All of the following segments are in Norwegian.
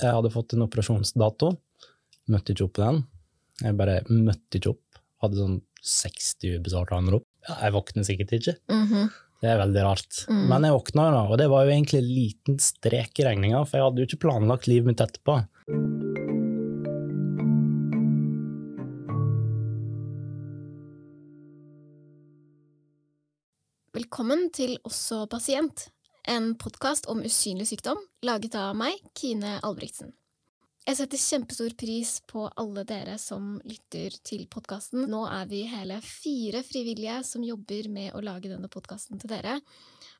Jeg hadde fått en operasjonsdato. Møtte ikke opp på den. Jeg bare møtte ikke opp. Hadde sånn 60 ubesvarte anrop. Jeg våkner sikkert ikke. Mhm. Det er veldig rart. Mm. Men jeg våkna da, og det var jo egentlig en liten strek i regninga, for jeg hadde jo ikke planlagt livet mitt etterpå. Velkommen til Også pasient, en podkast om usynlig sykdom, laget av meg, Kine Albrigtsen. Jeg setter kjempestor pris på alle dere som lytter til podkasten. Nå er vi hele fire frivillige som jobber med å lage denne podkasten til dere.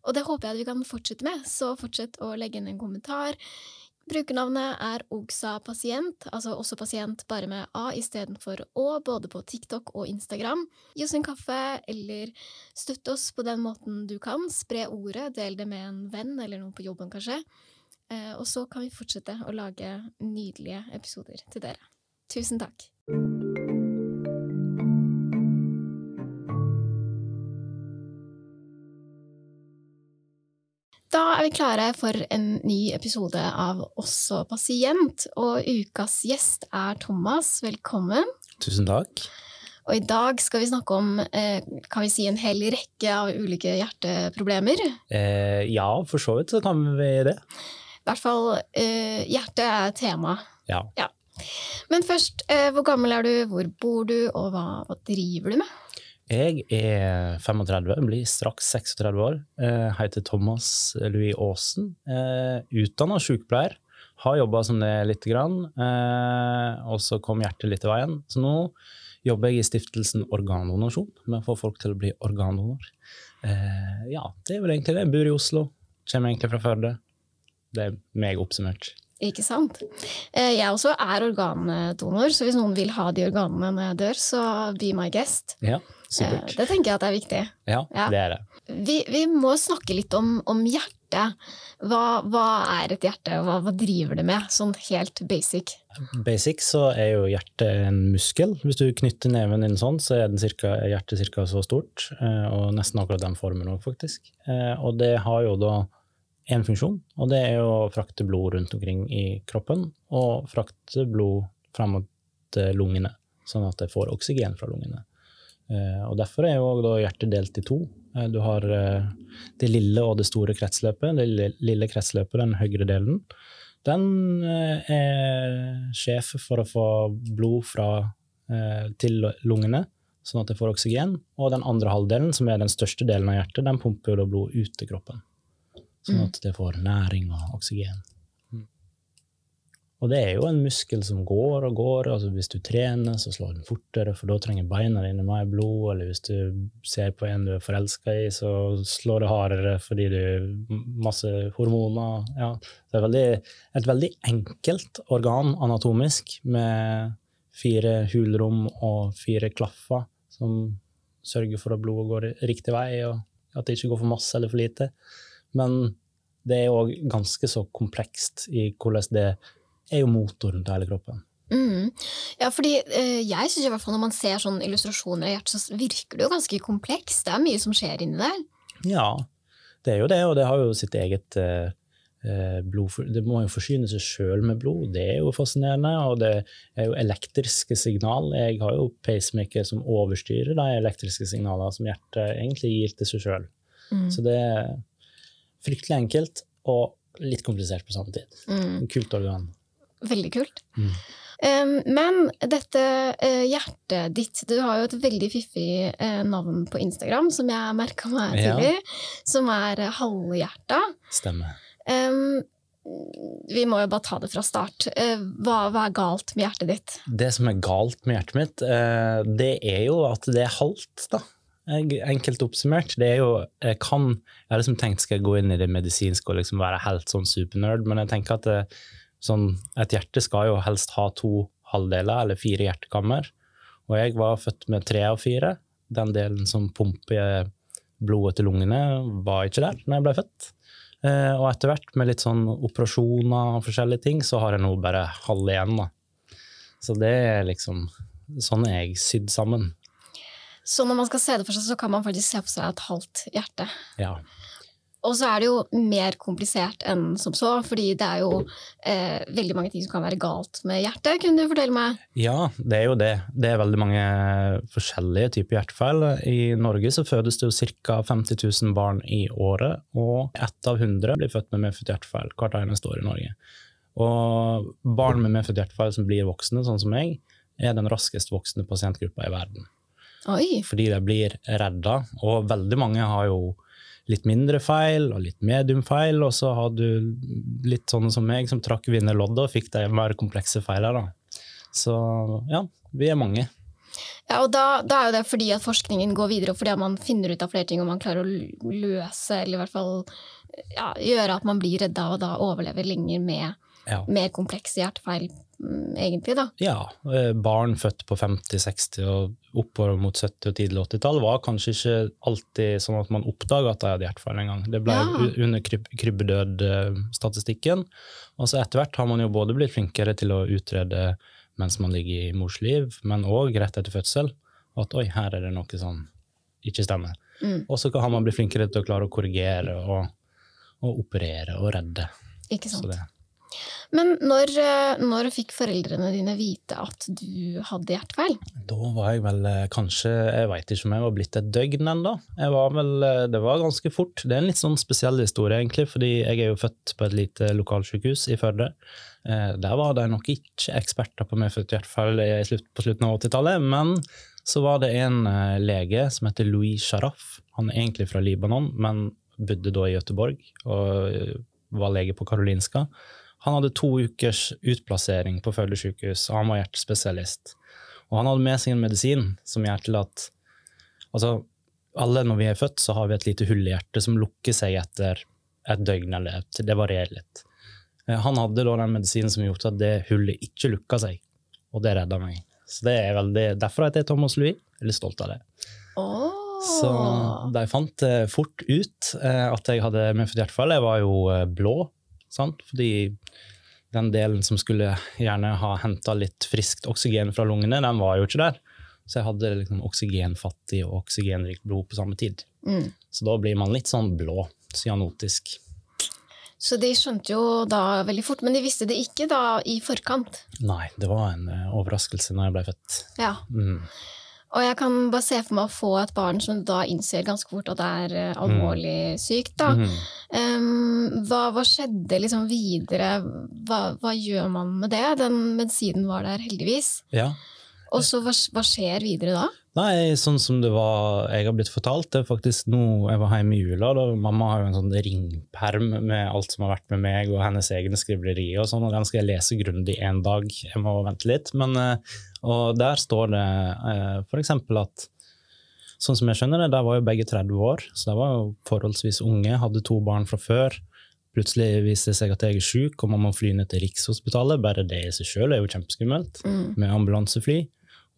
Og det håper jeg at vi kan fortsette med, så fortsett å legge inn en kommentar. Brukernavnet er Ogsa pasient, altså også pasient bare med A istedenfor Å, både på TikTok og Instagram. Gi oss en kaffe, eller støtt oss på den måten du kan. Spre ordet, del det med en venn eller noen på jobben, kanskje. Eh, og så kan vi fortsette å lage nydelige episoder til dere. Tusen takk. Er vi klare for en ny episode av Også pasient, og ukas gjest er Thomas. Velkommen. Tusen takk. Og i dag skal vi snakke om eh, kan vi si, en hel rekke av ulike hjerteproblemer. Eh, ja, for så vidt så kan vi det. I hvert fall eh, hjertet er tema. Ja. Men først, eh, hvor gammel er du, hvor bor du, og hva, hva driver du med? Jeg er 35, blir straks 36 år. Jeg heter Thomas Louis Aasen. Eh, Utdanna sykepleier. Har jobba som det lite grann, eh, og så kom hjertet litt i veien. Så nå jobber jeg i stiftelsen Organdonasjon, med å få folk til å bli organdonor. Eh, ja, det er vel egentlig det. Jeg bor i Oslo. Kommer egentlig fra Førde. Det er meg oppsummert. Ikke sant? Eh, jeg også er organdonor, så hvis noen vil ha de organene når jeg dør, så be my guest. Ja, Eh, supert. det tenker jeg at er viktig. Ja, Ja. det er det. Vi, vi må snakke litt om, om hjertet. Hva, hva er et hjerte, og hva, hva driver det med, sånn helt basic? Basic så er jo hjertet en muskel. Hvis du knytter neven din sånn, så er den cirka, hjertet ca. så stort, eh, og nesten akkurat den formen òg, faktisk. Eh, Og det har jo da én funksjon, og det er jo å frakte blod rundt omkring i kroppen, og frakte blod frem mot eh, lungene, sånn at det får oksygen fra lungene. Eh, Og derfor er jo hjertet delt i to. Eh, Du har eh, det lille og det store kretsløpet. Det lille- kretsløpet, den høyre delen, den er sjef for å få blod fra, til lungene, sånn at det får oksygen. Og den andre halvdelen, som er den største delen av hjertet, den pumper jo blod ut til kroppen. Sånn Mm. at det får næring og oksygen. Og det er jo en muskel som går og går. altså Hvis du trener, så slår den fortere, for da trenger beina dine mer blod. Eller hvis du ser på en du er forelska i, så slår det hardere fordi du masse hormoner. Ja. Det er veldig, et veldig enkelt organ anatomisk, med fire hulrom og fire klaffer som sørger for at blodet går riktig vei, og at det ikke går for masse eller for lite. Men det er òg ganske så komplekst i hvordan det er jo motoren til hele kroppen. Mm. Ja, fordi eh, jeg synes i hvert fall når man ser sånne illustrasjoner av hjertet, så virker det jo ganske komplekst. Det er mye som skjer inni der. Ja, det er jo det, og det har jo sitt eget eh, eh, blod Det må jo forsyne seg sjøl med blod, det er jo fascinerende. Og det er jo elektriske signal. Jeg har jo pacemaker som overstyrer de elektriske signalene som hjertet egentlig gir til seg sjøl. Mm. Så det er fryktelig enkelt og litt komplisert på samme tid. Mm. Kult organ. Veldig kult. Mm. Um, men dette uh, hjertet ditt, du har jo et veldig fiffig uh, navn på Instagram, som jeg merka meg Ja. tidlig, som er uh, Halvhjerta. Stemmer. Um, vi må jo bare ta det fra start. Eh, hva, hva er galt med hjertet ditt? Det som er galt med hjertet mitt, eh, det er jo at det er halvt, da. Enkelt oppsummert. Det er jo, jeg kan, jeg har liksom tenkt skal jeg gå inn i det medisinske og liksom være helt sånn supernerd, men jeg tenker at det, sånn, et hjerte skal jo helst ha to halvdeler, eller fire hjertekammer. Og jeg var født med tre av fire. Den delen som pumper blodet til lungene, var ikke der når jeg ble født. Eh, og etter hvert, med litt sånn operasjoner og forskjellige ting, så har jeg nå bare halv igjen, da. Så det er liksom Sånn er jeg sydd sammen. Så når man skal se det for seg, så kan man faktisk se for seg et halvt hjerte. Ja. Og så er det jo mer komplisert enn som så, fordi det er jo eh, veldig mange ting som kan være galt med hjertet. Kunne du fortelle meg? Ja, det er jo det. Det er veldig mange forskjellige typer hjertefeil. I Norge så fødes det jo ca. 50 000 barn i året, og ett av 100 blir født med medfødt hjertefeil hvert eneste år i Norge. Og barn med medfødt hjertefeil som blir voksne, sånn som meg, er den raskest voksende pasientgruppa i verden. Oi. Fordi de blir redda, og veldig mange har jo litt mindre feil og litt medium feil, og så har du litt sånne som meg som trakk vinnerloddet og fikk de mer komplekse feilene. Så ja, vi er mange. Ja, og da, da, er jo det fordi at forskningen går videre, og fordi at man finner ut av flere ting og man klarer å løse, eller i hvert fall ja, gjøre at man blir redda og da overlever lenger med ja. mer komplekse hjertefeil, egentlig, da. Ja. Eh, barn født på 50-, 60- og oppover mot 70- og tidlig 80-tall var kanskje ikke alltid sånn at man oppdaga at de hadde hjertefeil engang. Det ble ja. under krybbedød-statistikken. Og så etter hvert har man jo både blitt flinkere til å utrede mens man ligger i mors liv, men òg rett etter fødsel. At oi, her er det noe som ikke stemmer. Mm. Og så har man blitt flinkere til å klare å korrigere og, og operere og redde. Ikke sant. Men når, eh, når, fikk foreldrene dine vite at du hadde hjertefeil? Da var jeg vel eh, kanskje Jeg veit ikke om jeg var blitt et døgn ennå. Eh, det var ganske fort. Det er en litt sånn spesiell historie, egentlig, fordi jeg er jo født på et lite lokalsykehus i Førde. Der var det nok ikke eksperter på medfødt hjertefeil på slutten av 80-tallet, men så var det en lege som heter Louis Sharaf. Han er egentlig fra Libanon, men bodde da i Gøteborg og var lege på Karolinska. Han hadde to ukers utplassering på Førde sykehus, og han var hjertespesialist. Og han hadde med seg en medisin som gjør til at altså, alle når vi er født, så har vi et lite hull i hjertet som lukker seg etter et døgn, eller det varierer litt. Eh, han hadde da den medisinen som gjorde at det hullet ikke lukka seg, og det redda meg. Så det er veldig, Derfor heter jeg Thomas Louis. Jeg er litt stolt av det. Oh. Så de fant fort ut eh, at jeg hadde medfødt hjertefall. Jeg var jo eh, blå Sant? Fordi den delen som skulle gjerne ha henta litt friskt oksygen fra lungene, den var jo ikke der. Så jeg hadde liksom oksygenfattig og oksygenrikt blod på samme tid. Mm. Så da blir man litt sånn blå, cyanotisk. Så de skjønte jo da veldig fort, men de visste det ikke da i forkant? Nei, det var en uh, overraskelse når jeg ble født. Ja. Mm. Og jeg kan bare se for meg å få et barn som da innser ganske fort at det er alvorlig mm. sykt. Da. Mm. Um, hva, hva, skjedde liksom videre? Hva, hva, gjør man med det? Den medisinen var der heldigvis. Ja. Og så hva, hva, skjer videre da? Nei, sånn som det var jeg har blitt fortalt, det er faktisk nå jeg var hjemme i jula. da Mamma har jo en sånn ringperm med alt som har vært med meg og hennes egne skriblerier, og sånn, og den skal jeg lese grundig en dag. Jeg må vente litt. Men, eh, og der står det eh, f.eks. at sånn som jeg skjønner det, der var jo begge 30 år, så de var jo forholdsvis unge, hadde to barn fra før. Plutselig viser det seg at jeg er syk, og man må fly ned til Rikshospitalet. Bare det i seg sjøl er jo kjempeskummelt, mm. med ambulansefly.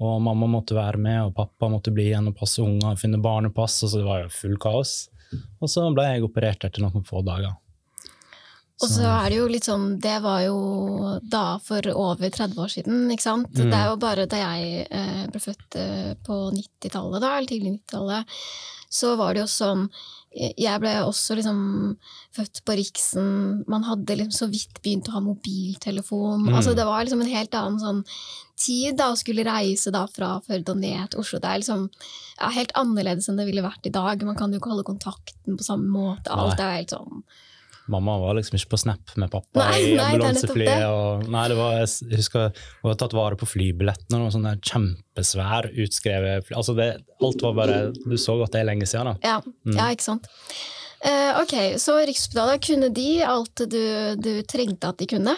Og mamma måtte være med, og pappa måtte bli igjen og passe unger, finne barnepass, og så det var jo full kaos. Og så ble jeg operert etter noen få dager. Og så er det jo litt sånn Det var jo da for over 30 år siden, ikke sant? Mm. Det er jo bare da jeg eh, ble født eh, på 90-tallet, da, eller tidlig 90-tallet, så var det jo sånn jeg ble også liksom født på Riksen. Man hadde liksom så vidt begynt å ha mobiltelefon. Mm. Altså, det var liksom en helt annen sånn tid da, å skulle reise da fra Førde og ned til Oslo. Det er liksom ja, helt annerledes enn det ville vært i dag. Man kan jo ikke holde kontakten på samme måte. Alt er helt sånn Mamma var liksom ikke på Snap med pappa nei, i ambulanseflyet. Nei, det var, jeg husker hun hadde tatt vare på flybillettene og sånn kjempesvær utskrevet fly. Altså det, alt var bare Du så godt det er lenge siden, da. Ja, mm. ja ikke sant. Uh, ok, så Rikshospitalet, kunne de alt du, du trengte at de kunne?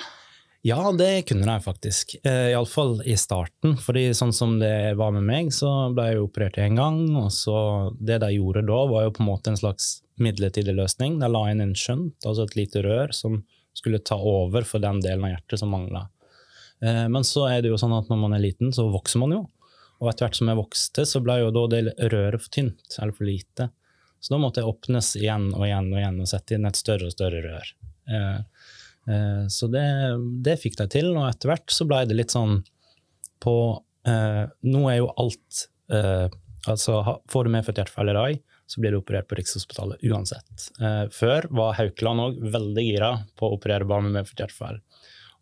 Ja, det kunne de faktisk. Eh, Iallfall i starten. fordi sånn som det var med meg, så ble jeg operert én gang. Og så det de gjorde da, var jo på en måte en slags midlertidig løsning. De la inn en skjønt, altså et lite rør, som skulle ta over for den delen av hjertet som mangla. Eh, men så er det jo sånn at når man er liten, så vokser man jo. Og etter hvert som jeg vokste, så ble jo da det røret for tynt, eller for lite. Så da måtte jeg åpnes igjen og igjen og igjen og sette inn et større og større rør. Eh, eh, så det, det fikk de til, og etter hvert så ble det litt sånn på Nå er jo alt Altså, får du medfødt hjertefeil i dag, så blir du operert på Rikshospitalet uansett. Eh, før var Haukeland òg veldig gira på å operere barn med medfødt hjertefeil.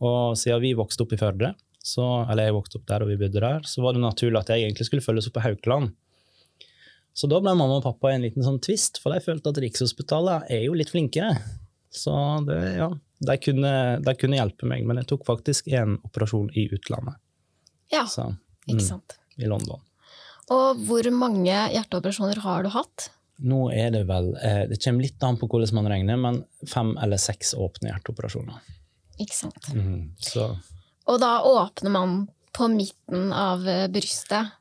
Og siden vi vokste opp i Førde, så, eller jeg vokste opp der og vi bodde der, så var det naturlig at jeg egentlig skulle følges opp på Haukeland. Så da ble mamma og pappa i en liten sånn tvist, for de følte at Rikshospitalet er jo litt flinkere. Så det, ja, de kunne, de kunne hjelpe meg, men jeg tok faktisk en operasjon i utlandet. Ja, Så, ikke mm, sant. I London. Og hvor mange hjerteoperasjoner har du hatt? Nå er det vel eh, Det kommer litt an på hvordan man regner, men fem eller seks åpne hjerteoperasjoner. Ikke sant. Mm, Så Og da åpner man på midten av eh, brystet.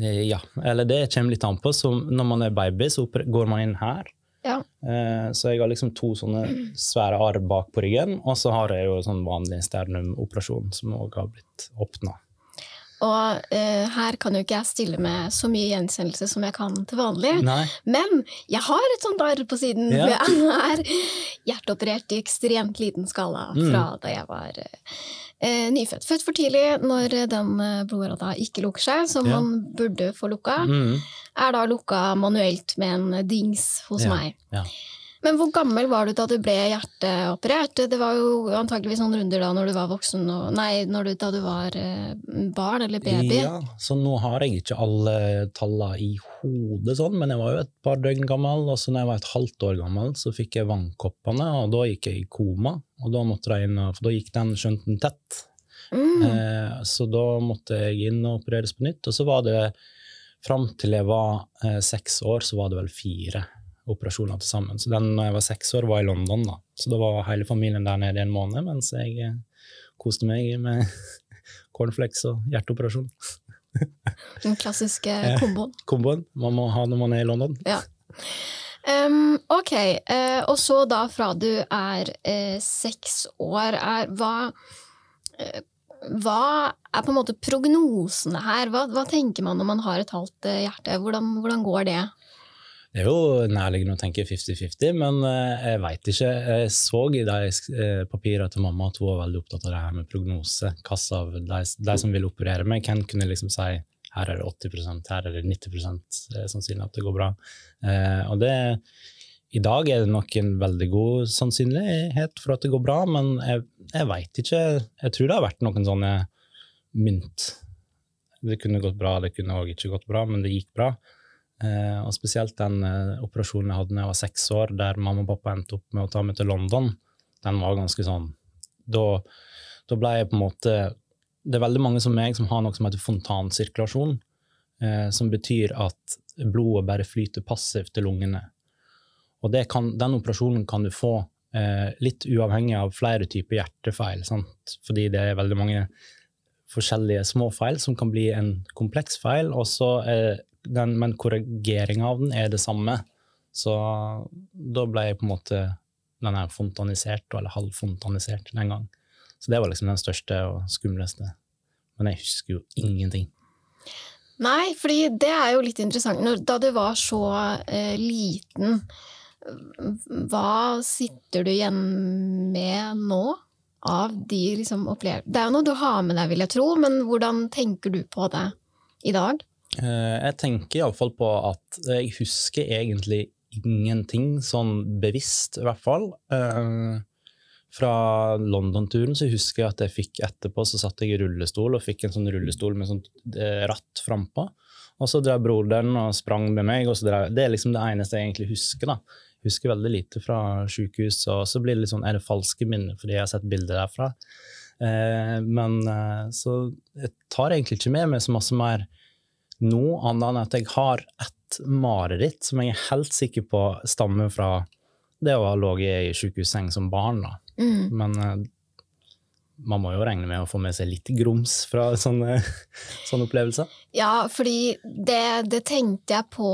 eh, ja. Eller det kommer litt an på. Så når man er baby, så går man inn her. Ja. Eh, Så jeg har liksom to sånne svære arr bak på ryggen, og så har jeg jo sånn vanlig sternumoperasjon som òg har blitt åpna. Og eh, her kan jo ikke jeg stille med så mye gjenkjennelse som jeg kan til vanlig. Nei. Men jeg har et sånt arr på siden. Ja. Jeg er hjerteoperert i ekstremt liten skala Mm. fra da jeg var eh, nyfødt. Født for tidlig når den eh, blodåra ikke lukker seg, som Ja. man burde få lukka. Mm. Er da lukka manuelt med en dings hos Ja. meg. Men hvor gammel var du da du ble hjerteoperert? Det var jo antageligvis noen runder da når du var voksen, og, nei, du, da du var eh, barn eller baby. Ja, så nå har jeg ikke alle tallene i hodet, sånn, men jeg var jo et par døgn gammel, og så når jeg var et halvt år gammel, så fikk jeg vannkoppene, og da gikk jeg i koma. Og da måtte jeg inn, for da gikk den skjønt den tett. Mm. Eh, så da måtte jeg inn og opereres på nytt. Og så var det fram til jeg var eh, seks år, så var det vel fire operasjoner til sammen. Så den når jeg var seks år, var i London, da. Så da var hele familien der nede i en måned, mens jeg eh, koste meg med cornflakes og hjerteoperasjon. Den klassiske komboen. Komboen man må ha når man er i London. Ja. Um, ok, uh, og så da fra du er uh, seks år, er, hva, uh, hva er på en måte prognosene her? Hva, hva tenker man når man har et halvt hjerte? Hvordan, hvordan går det? Det er jo nærliggende å tenke 50-50, men eh, jeg veit ikke. Jeg så i de eh, papirene til mamma at hun var veldig opptatt av det her med prognose. Hvilke av de, de som ville operere meg, hvem kunne liksom si her er det 80 her er det 90 eh, sannsynlig at det går bra. Eh, og det, I dag er det nok en veldig god sannsynlighet for at det går bra, men jeg, jeg veit ikke. Jeg tror det har vært noen sånne mynt. Det kunne gått bra, det kunne òg ikke gått bra, men det gikk bra. Eh, og spesielt den eh, operasjonen jeg hadde da jeg var seks år, der mamma og pappa endte opp med å ta meg til London, den var ganske sånn Da, da ble jeg på en måte Det er veldig mange som meg som har noe som heter fontansirkulasjon, eh, som betyr at blodet bare flyter passivt til lungene. Og kan, den operasjonen kan du få eh, litt uavhengig av flere typer hjertefeil, sant? fordi det er veldig mange forskjellige små feil som kan bli en kompleks feil, og så er den, men korrigeringa av den er det samme. Så da ble jeg på en måte den her fontanisert, eller halvfontanisert den gang. Så det var liksom den største og skumleste. Men jeg husker jo ingenting. Nei, fordi det er jo litt interessant. Da du var så eh, liten, hva sitter du igjen med nå? Av de liksom opplevelsene Det er jo noe du har med deg, vil jeg tro, men hvordan tenker du på det i dag? Eh, Jeg tenker iallfall på at jeg husker egentlig ingenting sånn bevisst, i hvert fall. Eh, Fra London-turen så husker jeg at jeg fikk etterpå, så satt jeg i rullestol og fikk en sånn rullestol med sånt eh, ratt frampå. Og så drev broderen og sprang med meg. og så drev, Det er liksom det eneste jeg egentlig husker. da. Jeg husker veldig lite fra sykehus, og så blir det litt sånn, er det falske minner fordi jeg har sett bilder derfra. Men så jeg tar egentlig ikke med meg så masse mer nå, annet enn at jeg har ett mareritt som jeg er helt sikker på stammer fra det å ha ligget i sykehusseng som barn. da. Mm. Men eh, man må jo regne med å få med seg litt grums fra sånne, sånne opplevelser. Ja, fordi det, det tenkte jeg på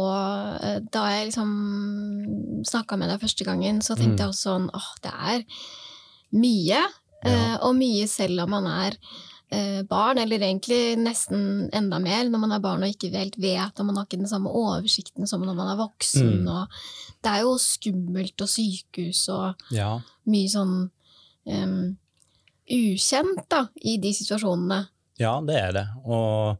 eh, da jeg liksom snakka med deg første gangen. Så tenkte Mm. jeg også sånn åh, det er mye. Ja. Og mye selv om man er eh, barn, eller egentlig nesten enda mer når man er barn og ikke helt vet, og man har ikke den samme oversikten som når man er voksen. Mm. Og det er jo skummelt og sykehus og Ja. mye sånn um, ukjent da, i de situasjonene. Ja, det er det. Og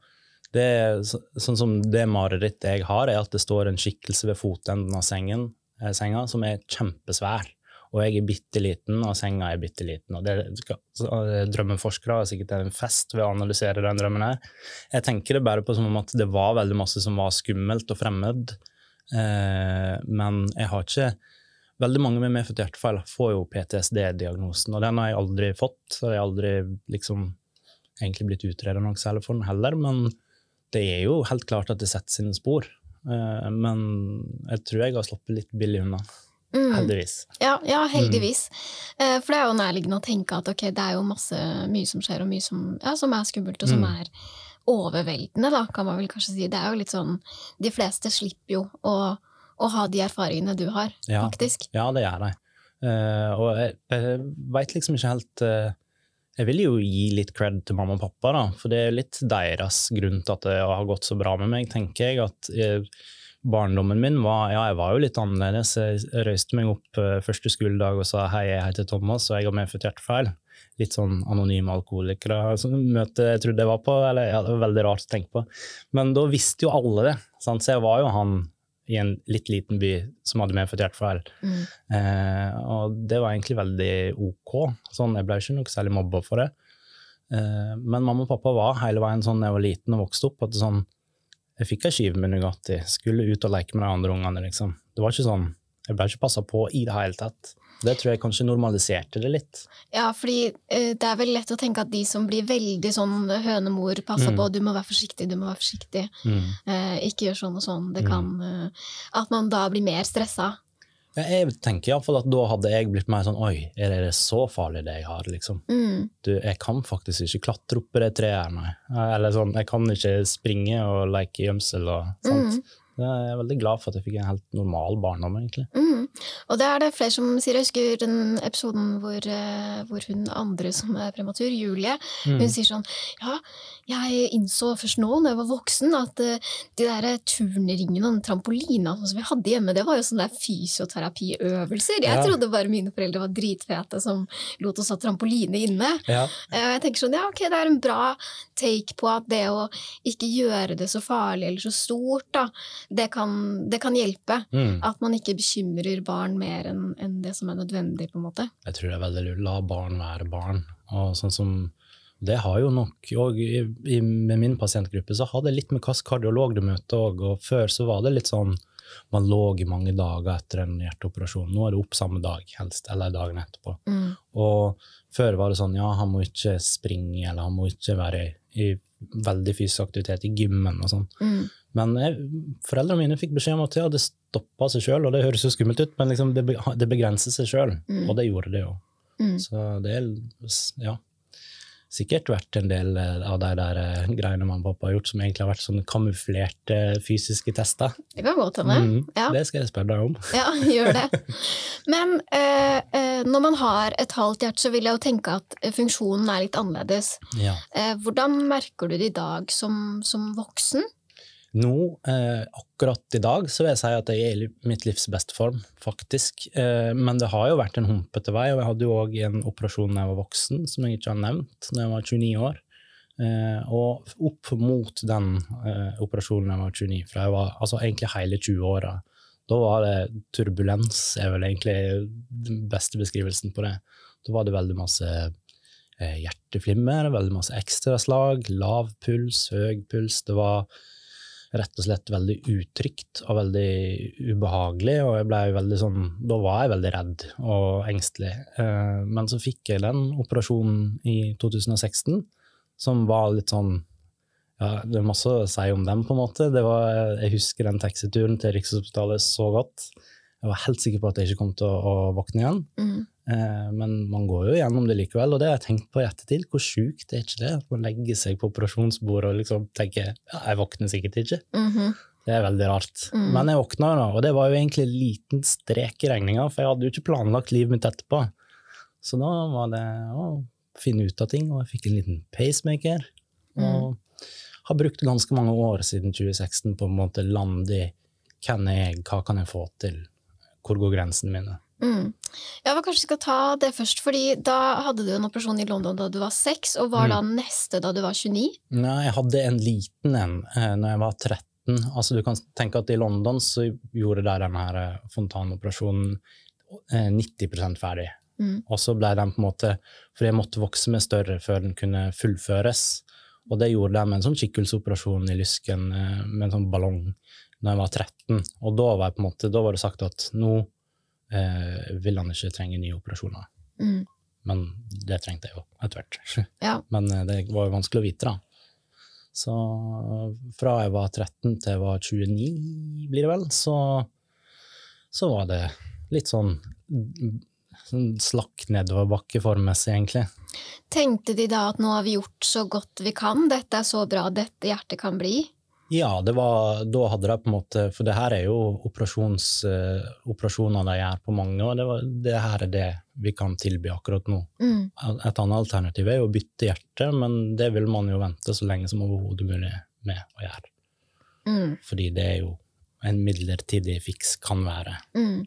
Det så- sånn som det marerittet jeg har, er at det står en skikkelse ved fotenden av sengen, eh, senga som er kjempesvær. Og jeg er bitte liten, og senga er bitte liten. Og det eh, drømmeforskere har sikkert en fest ved å analysere den drømmen her. Jeg tenker det bare på som om at det var veldig masse som var skummelt og fremmed. Eh, men jeg har ikke Veldig mange med medfødt hjertefeil får jo PTSD-diagnosen, og den har jeg aldri fått. Så jeg har aldri liksom egentlig blitt utreda noe særlig for den heller, men det er jo helt klart at det setter sine spor. Eh, men jeg tror jeg har sluppet litt billig unna, Mm. heldigvis. Ja, ja heldigvis. Mm. For det er jo nærliggende å tenke at okay, det er jo masse, mye som skjer, og mye som, ja, som er skummelt, og som Mm. er overveldende, da, kan man vel kanskje si. Det er jo litt sånn De fleste slipper jo å, å ha de erfaringene du har, Ja. faktisk. Ja, det gjør de. Uh, og jeg, jeg veit liksom ikke helt uh, Jeg vil jo gi litt cred til mamma og pappa, da, for det er litt deres grunn til at det har gått så bra med meg, tenker jeg. at eh, Barndommen min var ja, jeg var jo litt annerledes. Jeg røyste meg opp eh, første skoledag og sa hei, jeg heter Thomas og jeg har medfødt hjertefeil. Litt sånn anonyme alkoholikere. som møtet jeg trodde jeg var på, eller ja, det var veldig rart å tenke på. Men da visste jo alle det, sant? så jeg var jo han i en litt liten by som hadde medfødt hjertefeil. Mm. Eh, og det var egentlig veldig ok. Sånn, jeg ble ikke noe særlig mobba for det. Eh, men mamma og pappa var hele veien sånn da jeg var liten og vokste opp, at sånn, jeg fikk ei skive med Nugatti, skulle ut og leke med de andre ungene. liksom. Det var ikke sånn, Jeg ble ikke passa på i det hele tatt. Det tror jeg kanskje normaliserte det litt. Ja, fordi uh, det er vel lett å tenke at de som blir veldig sånn hønemor, passer Mm. på, du må være forsiktig, du må være forsiktig, eh, ikke gjør sånn og sånn, det Mm. kan uh, At man da blir mer stressa. Jeg tenker iallfall at da hadde jeg blitt mer sånn Oi, er det så farlig det jeg har? liksom? Mm. Du, jeg kan faktisk ikke klatre opp i det treet her, nei. Eller sånn, jeg kan ikke springe og leke gjemsel og sånt. Mm. Jeg er veldig glad for at jeg fikk en helt normal barndom, egentlig. Mm. Og det er det flere som sier. Jeg husker den episoden hvor, eh, hvor hun andre som er prematur, Julie, Mm. hun sier sånn Ja, jeg innså først nå når jeg var voksen, at eh, de der turnringene og trampolina som vi hadde hjemme, det var jo sånne fysioterapiøvelser. Jeg Ja. trodde bare mine foreldre var dritfete som lot oss ha trampoline inne. Ja. Eh, Jeg tenker sånn, ja ok, Det er en bra take på at det å ikke gjøre det så farlig eller så stort, da, det kan, det kan hjelpe. Mm. At man ikke bekymrer barn mer enn en det som er nødvendig. på en måte. Jeg tror det er veldig lurt. La barn være barn. Og sånn som det har jo nok og i, i, Med min pasientgruppe så har det litt med hvilken kardiolog du møter òg. Og før så var det litt sånn man lå i mange dager etter en hjerteoperasjon. Nå er det opp samme dag, helst, eller dagen etterpå. Mm. Og før var det sånn ja, han må ikke springe, eller han må ikke være i, i veldig fysisk aktivitet i gymmen og sånn. Mm. Men jeg, foreldrene mine fikk beskjed om at ja, det stoppa seg sjøl, og det høres jo skummelt ut, men liksom det, det begrenser seg sjøl, Mm. og det gjorde det jo. Mm. Så det er ja, sikkert vært en del eh, av de der eh, greiene mamma og pappa har gjort, som egentlig har vært sånne kamuflerte fysiske tester. Det kan godt hende. Mm, Ja. Det skal jeg spørre deg om. Ja, gjør det. Men eh, eh, når man har et halvt hjerte, så vil jeg jo tenke at funksjonen er litt annerledes. Ja. Eh, hvordan merker du det i dag som, som voksen? Nå, eh, akkurat i dag, så vil jeg si at jeg er i mitt livs beste form, faktisk. Eh, men det har jo vært en humpete vei, og jeg hadde jo òg en operasjon da jeg var voksen, som jeg ikke har nevnt, da jeg var 29 år. Eh, og opp mot den eh, operasjonen da jeg var 29, fra jeg var altså egentlig hele 20-åra, da var det turbulens, er vel egentlig den beste beskrivelsen på det. Da var det veldig masse eh, hjerteflimmer, veldig masse ekstraslag, lav puls, høy puls. Det var rett og slett veldig utrygt og veldig ubehagelig, og jeg ble veldig sånn, da var jeg veldig redd og engstelig. Eh, Men så fikk jeg den operasjonen i 2016, som var litt sånn ja, Det er masse å si om den, på en måte. Var, jeg husker den taxituren til Rikshospitalet så godt. Jeg var helt sikker på at jeg ikke kom til å, å våkne igjen. Mm. Eh, men man går jo gjennom det likevel, og det har jeg tenkt på i ettertid. Hvor sjukt er ikke det? At man legger seg på operasjonsbordet og liksom tenker ja, jeg våkner sikkert ikke. Mhm. Det er veldig rart. Mm. Men jeg våkna jo nå, og det var jo egentlig en liten strek i regninga, for jeg hadde jo ikke planlagt livet mitt etterpå. Så da var det å finne ut av ting, og jeg fikk en liten pacemaker. Og har brukt ganske mange år siden 2016 på en måte lande i hvem er jeg, hva kan jeg få til, hvor går grensene mine. Mm. Ja, men Kanskje vi skal ta det først, fordi da hadde du en operasjon i London da du var seks, og var Mm. da neste da du var 29? Nei, jeg hadde en liten en eh, når jeg var 13. Altså, du kan tenke at i London så gjorde de denne her eh, fontanoperasjonen eh, 90 ferdig. Mm. Og så ble den på en måte For jeg måtte vokse meg større før den kunne fullføres. Og det gjorde de med en sånn kikkelsoperasjon i lysken eh, med en sånn ballong da jeg var 13. Og da var, jeg på en måte, da var det sagt at nå eh, vil han ikke trenge nye operasjoner. Mm. Men det trengte jeg jo etter hvert. Ja. Men eh, det var jo vanskelig å vite, da. Så fra jeg var 13 til jeg var 29, blir det vel, så, så var det litt sånn, sånn slakk nedoverbakke formmessig, egentlig. Tenkte de da at nå har vi gjort så godt vi kan, dette er så bra dette hjertet kan bli? Ja, det var, da hadde de på en måte For det her er jo operasjons, eh, operasjoner de gjør på mange, og det, var, det her er det vi kan tilby akkurat nå. Mm. Et annet alternativ er jo å bytte hjerte, men det vil man jo vente så lenge som overhodet mulig med å gjøre. Mm. Fordi det er jo en midlertidig fiks kan være. Mm.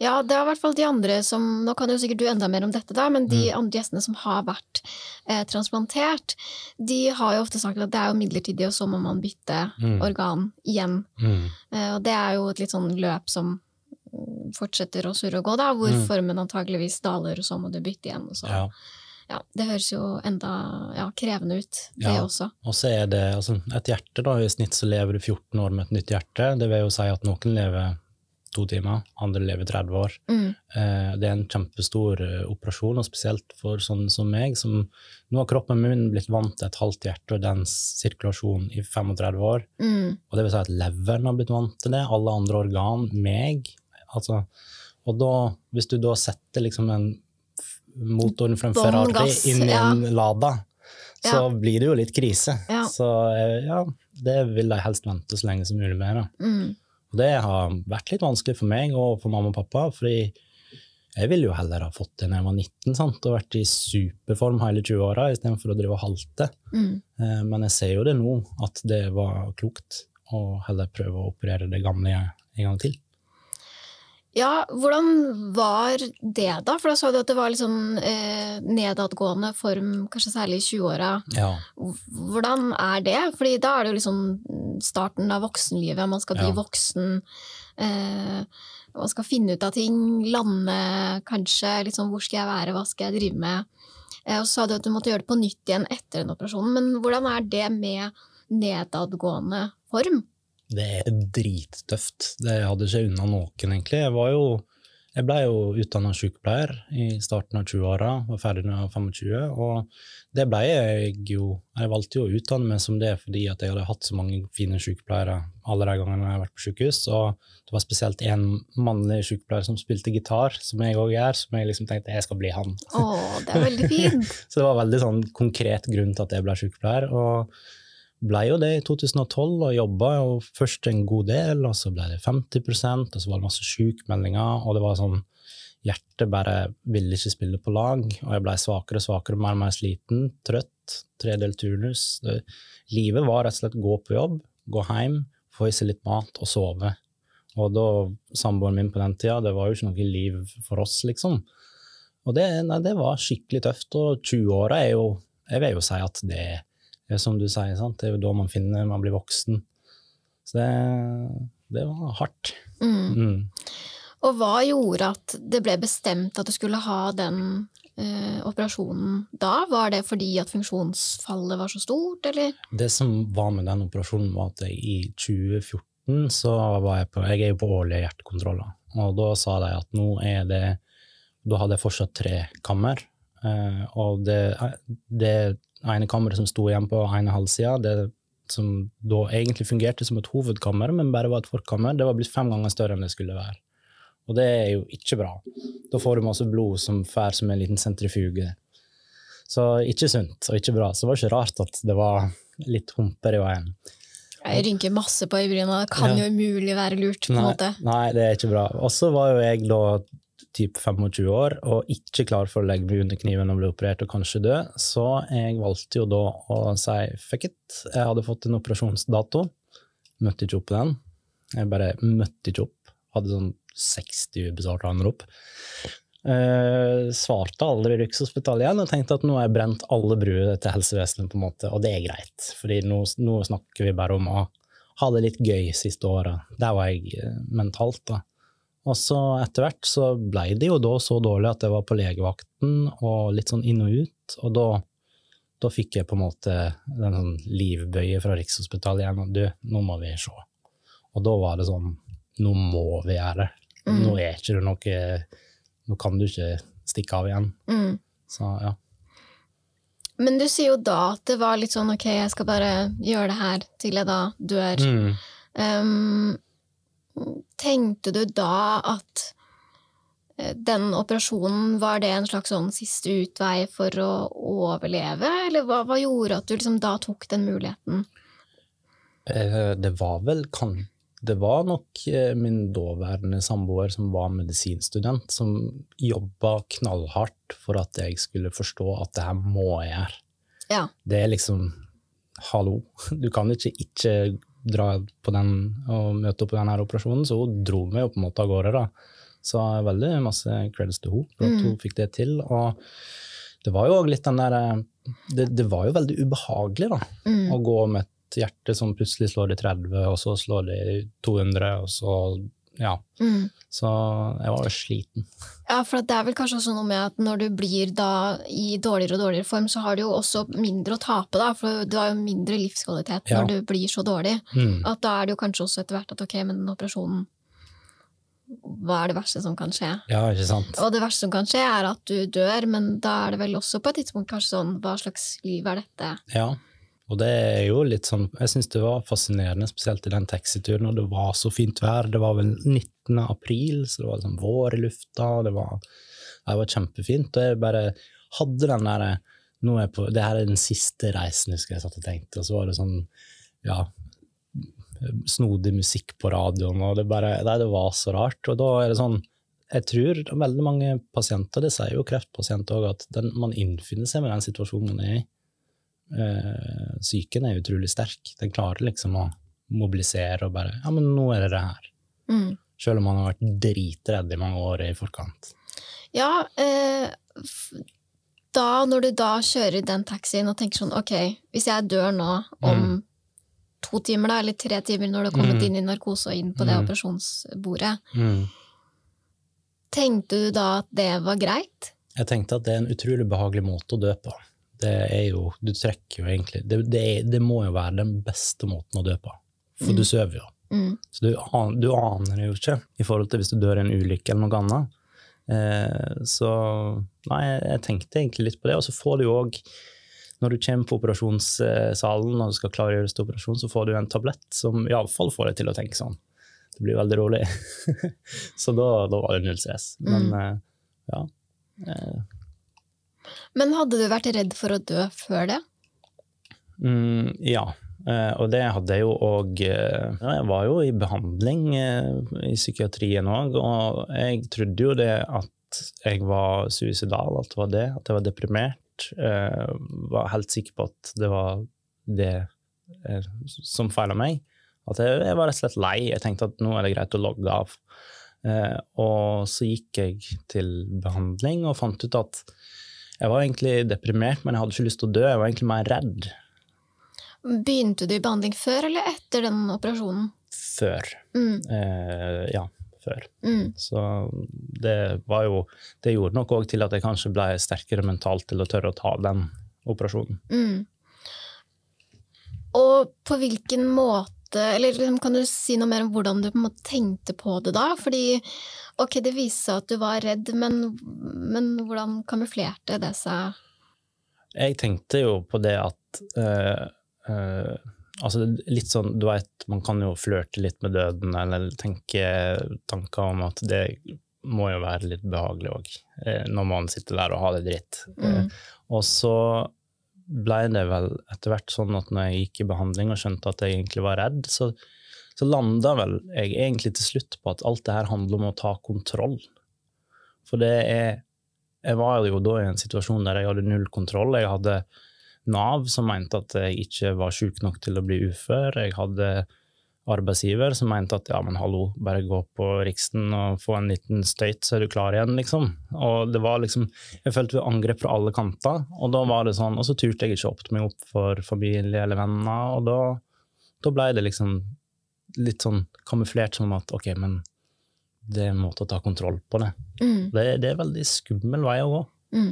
Ja, det er i hvert fall de andre som Nå kan jo sikkert du enda mer om dette, da, men de Mm. andre gjestene som har vært eh, transplantert, de har jo ofte sagt at det er jo midlertidig, og så må man bytte Mm. organ igjen. Mm. Eh, og det er jo et litt sånn løp som mm, fortsetter å surre og gå, da, hvor Mm. formen antageligvis daler, og så må du bytte igjen. Og så. Ja. Ja, det høres jo enda ja, krevende ut, det Ja. også. Og så er det altså, et hjerte, da, i snitt så lever du 14 år med et nytt hjerte. Det vil jo si at noen lever to timer, andre lever 30 år. Mm. Eh, det er en kjempestor eh, operasjon, og spesielt for sånn som meg, som nå har kroppen min blitt vant til et halvt hjerte og dens sirkulasjon i 35 år. Mm. Og det vil si at leveren har blitt vant til det, alle andre organ, meg. Altså, og da, hvis du da setter liksom en motoren fra en Ferrari inn i ja. en Lada, så Ja. blir det jo litt krise. Ja. Så eh, ja, det vil de helst vente så lenge som mulig med. Da. Mm. Og det har vært litt vanskelig for meg og for mamma og pappa, fordi jeg ville jo heller ha fått det når jeg var 19 sant? og vært i superform hele 20-åra istedenfor å drive og halte. Mm. Eh, Men jeg ser jo det nå, at det var klokt å heller prøve å operere det gamle en gang til. Ja, hvordan var det da? For da sa du at det var litt sånn eh, nedadgående form, kanskje særlig i 20-åra. Ja. Hvordan er det? Fordi da er det jo liksom starten av voksenlivet, man skal bli Ja. voksen. Eh, man skal finne ut av ting, lande kanskje, liksom hvor skal jeg være, hva skal jeg drive med? Eh, og så sa du at du måtte gjøre det på nytt igjen etter den operasjonen, men hvordan er det med nedadgående form? Det er drittøft. Det hadde ikke unna noen, egentlig. Jeg var jo jeg ble jo utdanna sykepleier i starten av 20-åra, var ferdig da jeg var 25. Og det ble jeg jo Jeg valgte jo å utdanne meg som det fordi at jeg hadde hatt så mange fine sykepleiere alle de gangene jeg har vært på sykehus. Og det var spesielt en mannlig sykepleier som spilte gitar, som jeg òg gjør, som jeg liksom tenkte jeg skal bli han. Åh, det er veldig fint! Så det var veldig sånn konkret grunn til at jeg ble sykepleier. Og ble jo det i 2012 og jobba jo først en god del, og så ble det 50% og så var det masse sjukmeldinger, og det var sånn Hjertet bare ville ikke spille på lag, og jeg ble svakere og svakere, mer og mer sliten, trøtt, tredelt turnus. Det, livet var rett og slett gå på jobb, gå hjem, få i seg litt mat og sove. Og da samboeren min på den tida, det var jo ikke noe liv for oss, liksom. Og det, nei, det var skikkelig tøft, og 20-åra er jo Jeg vil jo si at det er som du sier, sant? det er jo da man finner man blir voksen. Så det, det var hardt. Mm. Mm. Og hva gjorde at det ble bestemt at du skulle ha den eh, operasjonen da? Var det fordi at funksjonsfallet var så stort, eller? Det som var med den operasjonen, var at jeg i 2014 så var jeg på Jeg er jo på årlige hjertekontroller, og da sa de at nå er det Da hadde jeg fortsatt tre kammer, eh, og det, det ene kammeret som sto igjen på ene halvsida, det som da egentlig fungerte som et hovedkammer, men bare var et forkammer, det var blitt fem ganger større enn det skulle være. Og det er jo ikke bra. Da får du masse blod som fær som en liten sentrifuge. Så ikke sunt og ikke bra. Så det var ikke rart at det var litt humper i veien. Jeg rynker masse på øyebryna, det kan Ja. jo umulig være lurt, på en måte. nei, det er ikke bra. Og så var jo jeg da typ 25 år og ikke klar for å legge meg under kniven og bli operert og kanskje dø, så jeg valgte jo da å si fuck it. Jeg hadde fått en operasjonsdato, møtte ikke opp på den. Jeg bare møtte ikke opp. Hadde sånn 60 ubesvarte anrop. Uh, svarte aldri Rikshospitalet igjen og tenkte at nå har jeg brent alle bruer til helsevesenet, på en måte, og det er greit. fordi nå, nå snakker vi bare om å ha det litt gøy siste året. Der var jeg uh, mentalt, da. Og så etter hvert så ble det jo da så dårlig at jeg var på legevakten og litt sånn inn og ut, og da, da fikk jeg på en måte den sånn livbøye fra Rikshospitalet igjen, og du, nå må vi se. Og da var det sånn, nå må vi gjøre det. Mm. Nå er ikke det noe nå kan du ikke stikke av igjen. Mm. Så ja. Men du sier jo da at det var litt sånn ok, jeg skal bare gjøre det her til jeg da dør. Mm. Um, tenkte du da at eh, den operasjonen, var det en slags sånn siste utvei for å overleve, eller hva, hva gjorde at du liksom da tok den muligheten? Eh, det var vel kan, det var nok eh, min daværende samboer som var medisinstudent, som jobba knallhardt for at jeg skulle forstå at det her må jeg gjøre. Ja. Det er liksom Hallo, du kan ikke ikke dra på den og møte opp på denne operasjonen, så hun dro meg jo på en måte av gårde. da. Så veldig masse creds til henne for at hun mm. fikk det til. Og det var jo litt den der eh, det, det, var jo veldig ubehagelig da, mm. å gå med et hjerte som plutselig slår i 30, og så slår det i 200, og så ja. Mm. Så jeg var jo sliten. Ja, for det er vel kanskje også noe med at når du blir da i dårligere og dårligere form, så har du jo også mindre å tape, da, for du har jo mindre livskvalitet ja. når du blir så dårlig. Mm. At da er det jo kanskje også etter hvert at ok, men den operasjonen hva er det verste som kan skje? Ja, ikke sant. Og det verste som kan skje, er at du dør, men da er det vel også på et tidspunkt kanskje sånn hva slags liv er dette? Ja, og det er jo litt sånn, jeg syns det var fascinerende, spesielt i den taxituren, og det var så fint vær. Det var vel 19. april, så det var liksom vår i lufta. Det var, det var kjempefint. Og jeg bare hadde den derre nå er jeg på, Det her er den siste reisen, husker jeg satt og tenkte. Og så var det sånn, ja Snodig musikk på radioen, og det bare Nei, det var så rart. Og da er det sånn jeg tror veldig mange pasienter, det sier jo kreftpasienter òg, at den, man innfinner seg med den situasjonen man er i eh, psyken er utrolig sterk. Den klarer liksom å mobilisere og bare Ja, men nå er det det her. Mm. Selv om man har vært dritredd i mange år i forkant. Ja, eh, da når du da kjører den taxien og tenker sånn ok, hvis jeg dør nå om mm. to timer, da, eller tre timer når du har kommet mm. inn i narkose og inn på det mm. operasjonsbordet, mm. tenkte du da at det var greit? Jeg tenkte at det er en utrolig behagelig måte å dø på det er jo Du trekker jo egentlig det, det, det, må jo være den beste måten å dø på, for mm. du sover jo. Mm. Så du, du, aner jo ikke i forhold til hvis du dør i en ulykke eller noe annet. Eh, så nei, jeg tenkte egentlig litt på det. Og så får du jo òg når du kommer på operasjonssalen og du skal klargjøres til operasjon, så får du en tablett som iallfall får deg til å tenke sånn. Det blir veldig rolig. så da, da, var det null stress. Men mm. Eh, ja. Eh, men hadde du vært redd for å dø før det? Mm, ja, eh, og det hadde jeg jo òg eh, Jeg var jo i behandling eh, i psykiatrien òg, og jeg trodde jo det at jeg var suicidal, at det var det, at jeg var deprimert. Jeg var helt sikker på at det var det som feila meg. At jeg, jeg, var rett og slett lei. Jeg tenkte at nå er det greit å logge av. Og så gikk jeg til behandling og fant ut at jeg var egentlig deprimert, men jeg hadde ikke lyst til å dø. Jeg var egentlig mer redd. Begynte du i behandling før eller etter den operasjonen? Før. Mm. Eh, ja, før. Mm. Så det var jo Det gjorde nok òg til at jeg kanskje ble sterkere mentalt til å tørre å ta den operasjonen. Mm. Og på hvilken måte Eller liksom, kan du si noe mer om hvordan du på tenkte på det da? Fordi Ok, det viste seg at du var redd, men, men hvordan kamuflerte det seg? Jeg tenkte jo på det at uh, uh, Altså litt sånn, du vet, man kan jo flørte litt med døden, eller tenke tanker om at det må jo være litt behagelig òg, uh, når man sitter der og har det dritt. Mm. og så ble det vel etter hvert sånn at når jeg gikk i behandling og skjønte at jeg egentlig var redd, så så landa vel jeg egentlig til slutt på at alt det her handler om å ta kontroll. For det er Jeg var jo da i en situasjon der jeg hadde null kontroll. Jeg hadde Nav som mente at jeg ikke var sjuk nok til å bli ufør. Jeg hadde arbeidsgiver som mente at ja, men hallo, bare gå på Riksen og få en liten støyt, så er du klar igjen, liksom. Og det var liksom Jeg følte vi angrep fra alle kanter, og da var det sånn Og så turte jeg ikke opp meg opp for familie eller venner, og da, da ble det liksom litt sånn kamuflert som at ok, men det er en måte å ta kontroll på det. Mm. Det, det er en veldig skummel vei å gå. Mm.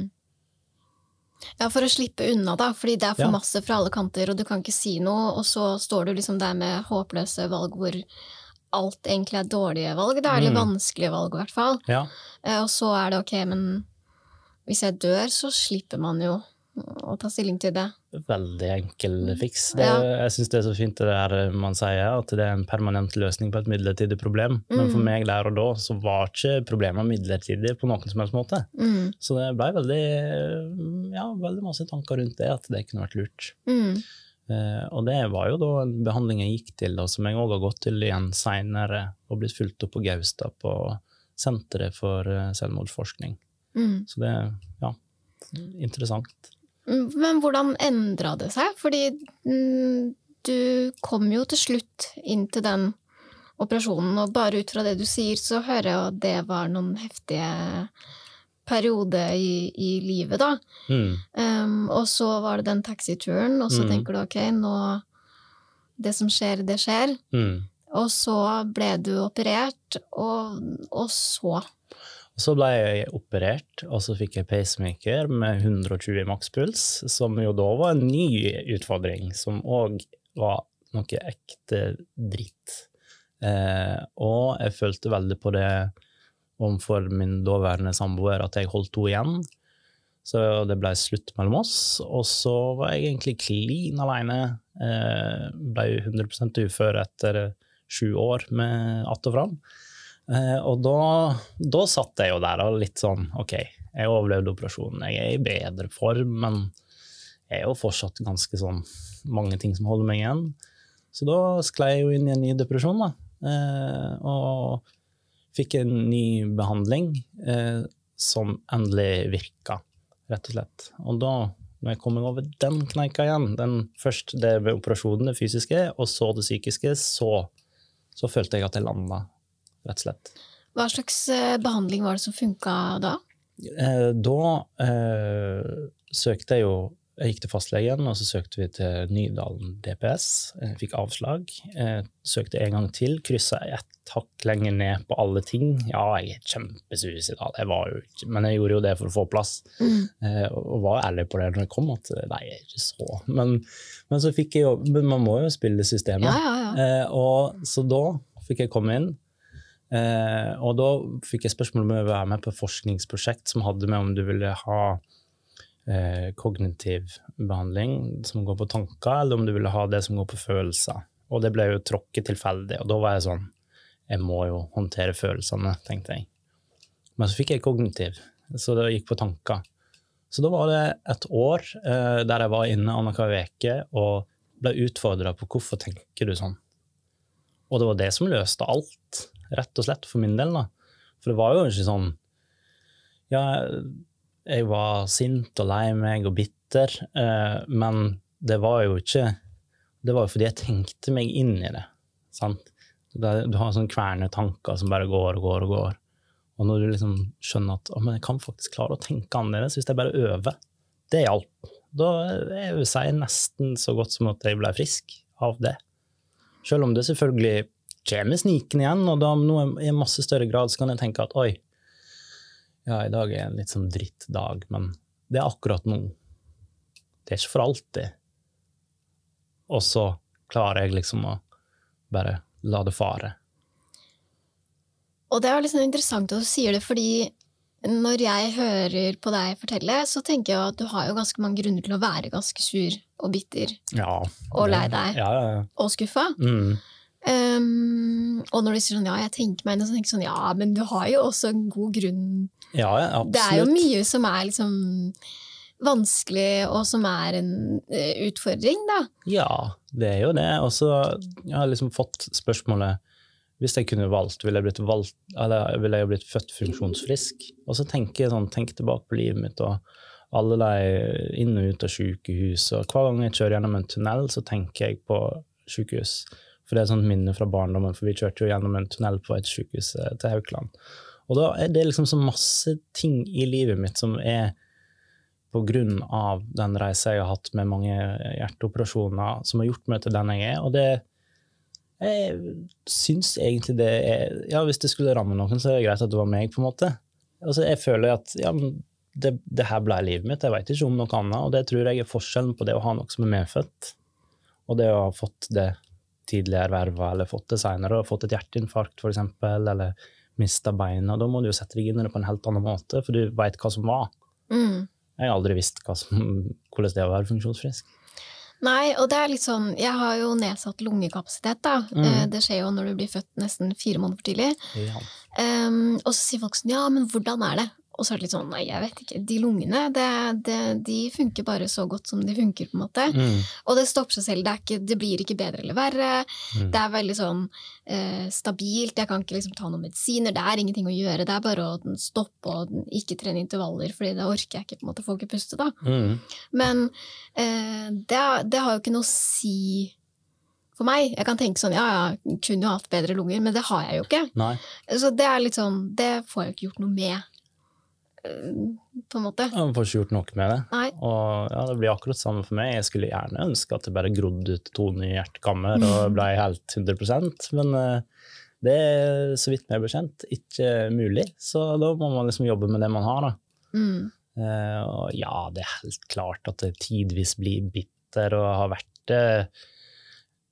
Ja, for å slippe unna, da, fordi det er for Ja. masse fra alle kanter, og du kan ikke si noe, og så står du liksom der med håpløse valg hvor alt egentlig er dårlige valg, da, eller Mm. vanskelige valg i hvert fall. Ja. Eh, Og så er det ok, men hvis jeg dør, så slipper man jo å ta stilling til det. Veldig enkel fiks. Det, Ja. Jeg syns det er så fint det der man sier, at det er en permanent løsning på et midlertidig problem. Men for Mm. meg der og da så var ikke problemet midlertidig på noen som helst måte. Mm. Så det ble veldig, ja, veldig masse tanker rundt det, at det kunne vært lurt. Mm. Eh, og det var jo da en behandling jeg gikk til, og som jeg òg har gått til igjen seinere, og blitt fulgt opp på Gaustad, på Senteret for eh, selvmordsforskning. Mm. Så det ja, interessant. Mm, Men hvordan endra det seg? Fordi mm, du kom jo til slutt inn til den operasjonen, og bare ut fra det du sier, så hører jeg at det var noen heftige perioder i, i livet, da. Mm. Um, og så var det den taxituren, og så Mm. tenker du ok, nå Det som skjer, det skjer. Mm. Og så ble du operert, og, og så Så ble jeg operert, og så fikk jeg pacemaker med 120 makspuls, som jo da var en ny utfordring, som òg var noe ekte dritt. Eh, og jeg følte veldig på det overfor min daværende samboer, at jeg holdt henne igjen. Så det ble slutt mellom oss, og så var jeg egentlig klin alene. Eh, ble 100 ufør etter sju år med att og fram. Eh, og da, da satt jeg jo der og litt sånn OK, jeg overlevde operasjonen, jeg er i bedre form, men jeg er jo fortsatt ganske sånn mange ting som holder meg igjen. Så da sklei jeg jo inn i en ny depresjon, da. Eh, og fikk en ny behandling eh, som endelig virka, rett og slett. Og da, når jeg kom meg over den kneika igjen, den først det med operasjonen, det fysiske, og så det psykiske, så, så følte jeg at jeg landa, rett og slett. Hva slags eh, behandling var det som funka da? Eh, da eh, søkte jeg jo Jeg gikk til fastlegen, og så søkte vi til Nydalen DPS. Jeg fikk avslag. Eh, søkte en gang til, kryssa ett hakk lenger ned på alle ting. Ja, jeg er kjempesuicidal, jeg var jo ikke Men jeg gjorde jo det for å få plass, Mm. eh, og var ærlig på det når jeg kom, at nei, jeg er ikke så Men, men så fikk jeg jo Men man må jo spille systemet. Ja, ja, ja. Eh, og, så da fikk jeg komme inn. Eh, og da fikk jeg spørsmål om å være med på et forskningsprosjekt som hadde med om du ville ha eh, kognitiv behandling som går på tanker, eller om du ville ha det som går på følelser. Og det ble jo tråkket tilfeldig, og da var jeg sånn Jeg må jo håndtere følelsene, tenkte jeg. Men så fikk jeg kognitiv, så det gikk på tanker. Så da var det et år eh, der jeg var inne annenhver uke og ble utfordra på hvorfor tenker du sånn. Og det var det som løste alt, rett og slett, for min del. da. For det var jo ikke sånn Ja, jeg var sint og lei meg og bitter, eh, men det var jo ikke Det var jo fordi jeg tenkte meg inn i det. sant? Du har sånne kvernetanker som bare går og går og går. Og når du liksom skjønner at men jeg kan faktisk klare å tenke annerledes hvis jeg bare øver, det hjalp. Da er jeg nesten så godt som at jeg ble frisk av det. Selv om det selvfølgelig kommer snikende igjen, og da nå i en masse større grad så kan jeg tenke at oi, ja, i dag er en litt sånn drittdag, men det er akkurat nå. Det er ikke for alltid. Og så klarer jeg liksom å bare la det fare. Og det er liksom interessant at du sier det, fordi når jeg hører på deg fortelle, så tenker jeg at du har jo ganske mange grunner til å være ganske sur og bitter Ja. og lei deg Ja, ja, ja. og skuffa. Mm. Um, og når de sier sånn ja, jeg tenker meg inn, så tenker jeg sånn ja, men du har jo også en god grunn. ja, ja absolutt. Det er jo mye som er liksom vanskelig, og som er en eh, utfordring, da. Ja, det er jo det. Og så jeg har jeg liksom fått spørsmålet hvis jeg kunne valgt, ville jeg blitt, valgt, eller ville jeg blitt født funksjonsfrisk? Og så tenker jeg sånn, tenk tilbake på livet mitt og alle de inn og ut av sykehus. Og hver gang jeg kjører gjennom en tunnel, så tenker jeg på sykehus. For det er et sånt minne fra barndommen, for vi kjørte jo gjennom en tunnel på et sykehus til Haukeland. Og da er det liksom så masse ting i livet mitt som er på grunn av den reisa jeg har hatt med mange hjerteoperasjoner, som har gjort meg til den jeg er. Og det Jeg syns egentlig det er Ja, hvis det skulle ramme noen, så er det greit at det var meg, på en måte. Altså, jeg føler at ja, men det, det her ble livet mitt, jeg vet ikke om noe annet. Og det tror jeg er forskjellen på det å ha noe som er medfødt, og det å ha fått det tidligere erverva, eller fått det seinere, fått et hjerteinfarkt, f.eks., eller mista beina. Da må du jo sette deg inn i det på en helt annen måte, for du veit hva som var. Mm. Jeg har aldri visst som, hvordan det er å være funksjonsfrisk. Nei, og det er litt sånn Jeg har jo nedsatt lungekapasitet, da. Mm. Eh, Det skjer jo når du blir født nesten fire måneder for tidlig. Ja. Um, og så sier folk sånn Ja, men hvordan er det? Og så er det litt sånn Nei, jeg vet ikke. De lungene, det, det, de funker bare så godt som de funker, på en måte. Mm. Og det stopper seg selv. Det, ikke, det blir ikke bedre eller verre. Mm. Det er veldig sånn eh, stabilt. Jeg kan ikke liksom ta noen medisiner. Det er ingenting å gjøre. Det er bare å stoppe og ikke trene intervaller, fordi det orker jeg ikke. på en måte, Får ikke puste, da. Mm. Men eh, det, det har jo ikke noe å si for meg. Jeg kan tenke sånn, ja, ja, kunne jo hatt bedre lunger, men det har jeg jo ikke. Nei. Så det er litt sånn, det får jeg jo ikke gjort noe med, på en måte. Jeg får ikke gjort noe med det. Nei. Og ja, det blir akkurat samme for meg. Jeg skulle gjerne ønske at det bare grodde ut to nye hjertekammer og ble helt 100% men eh, det er så vidt meg bekjent ikke mulig. Så da må man liksom jobbe med det man har. da. Mm. Uh, og ja, det er helt klart at det tidvis blir bitter og har vært det,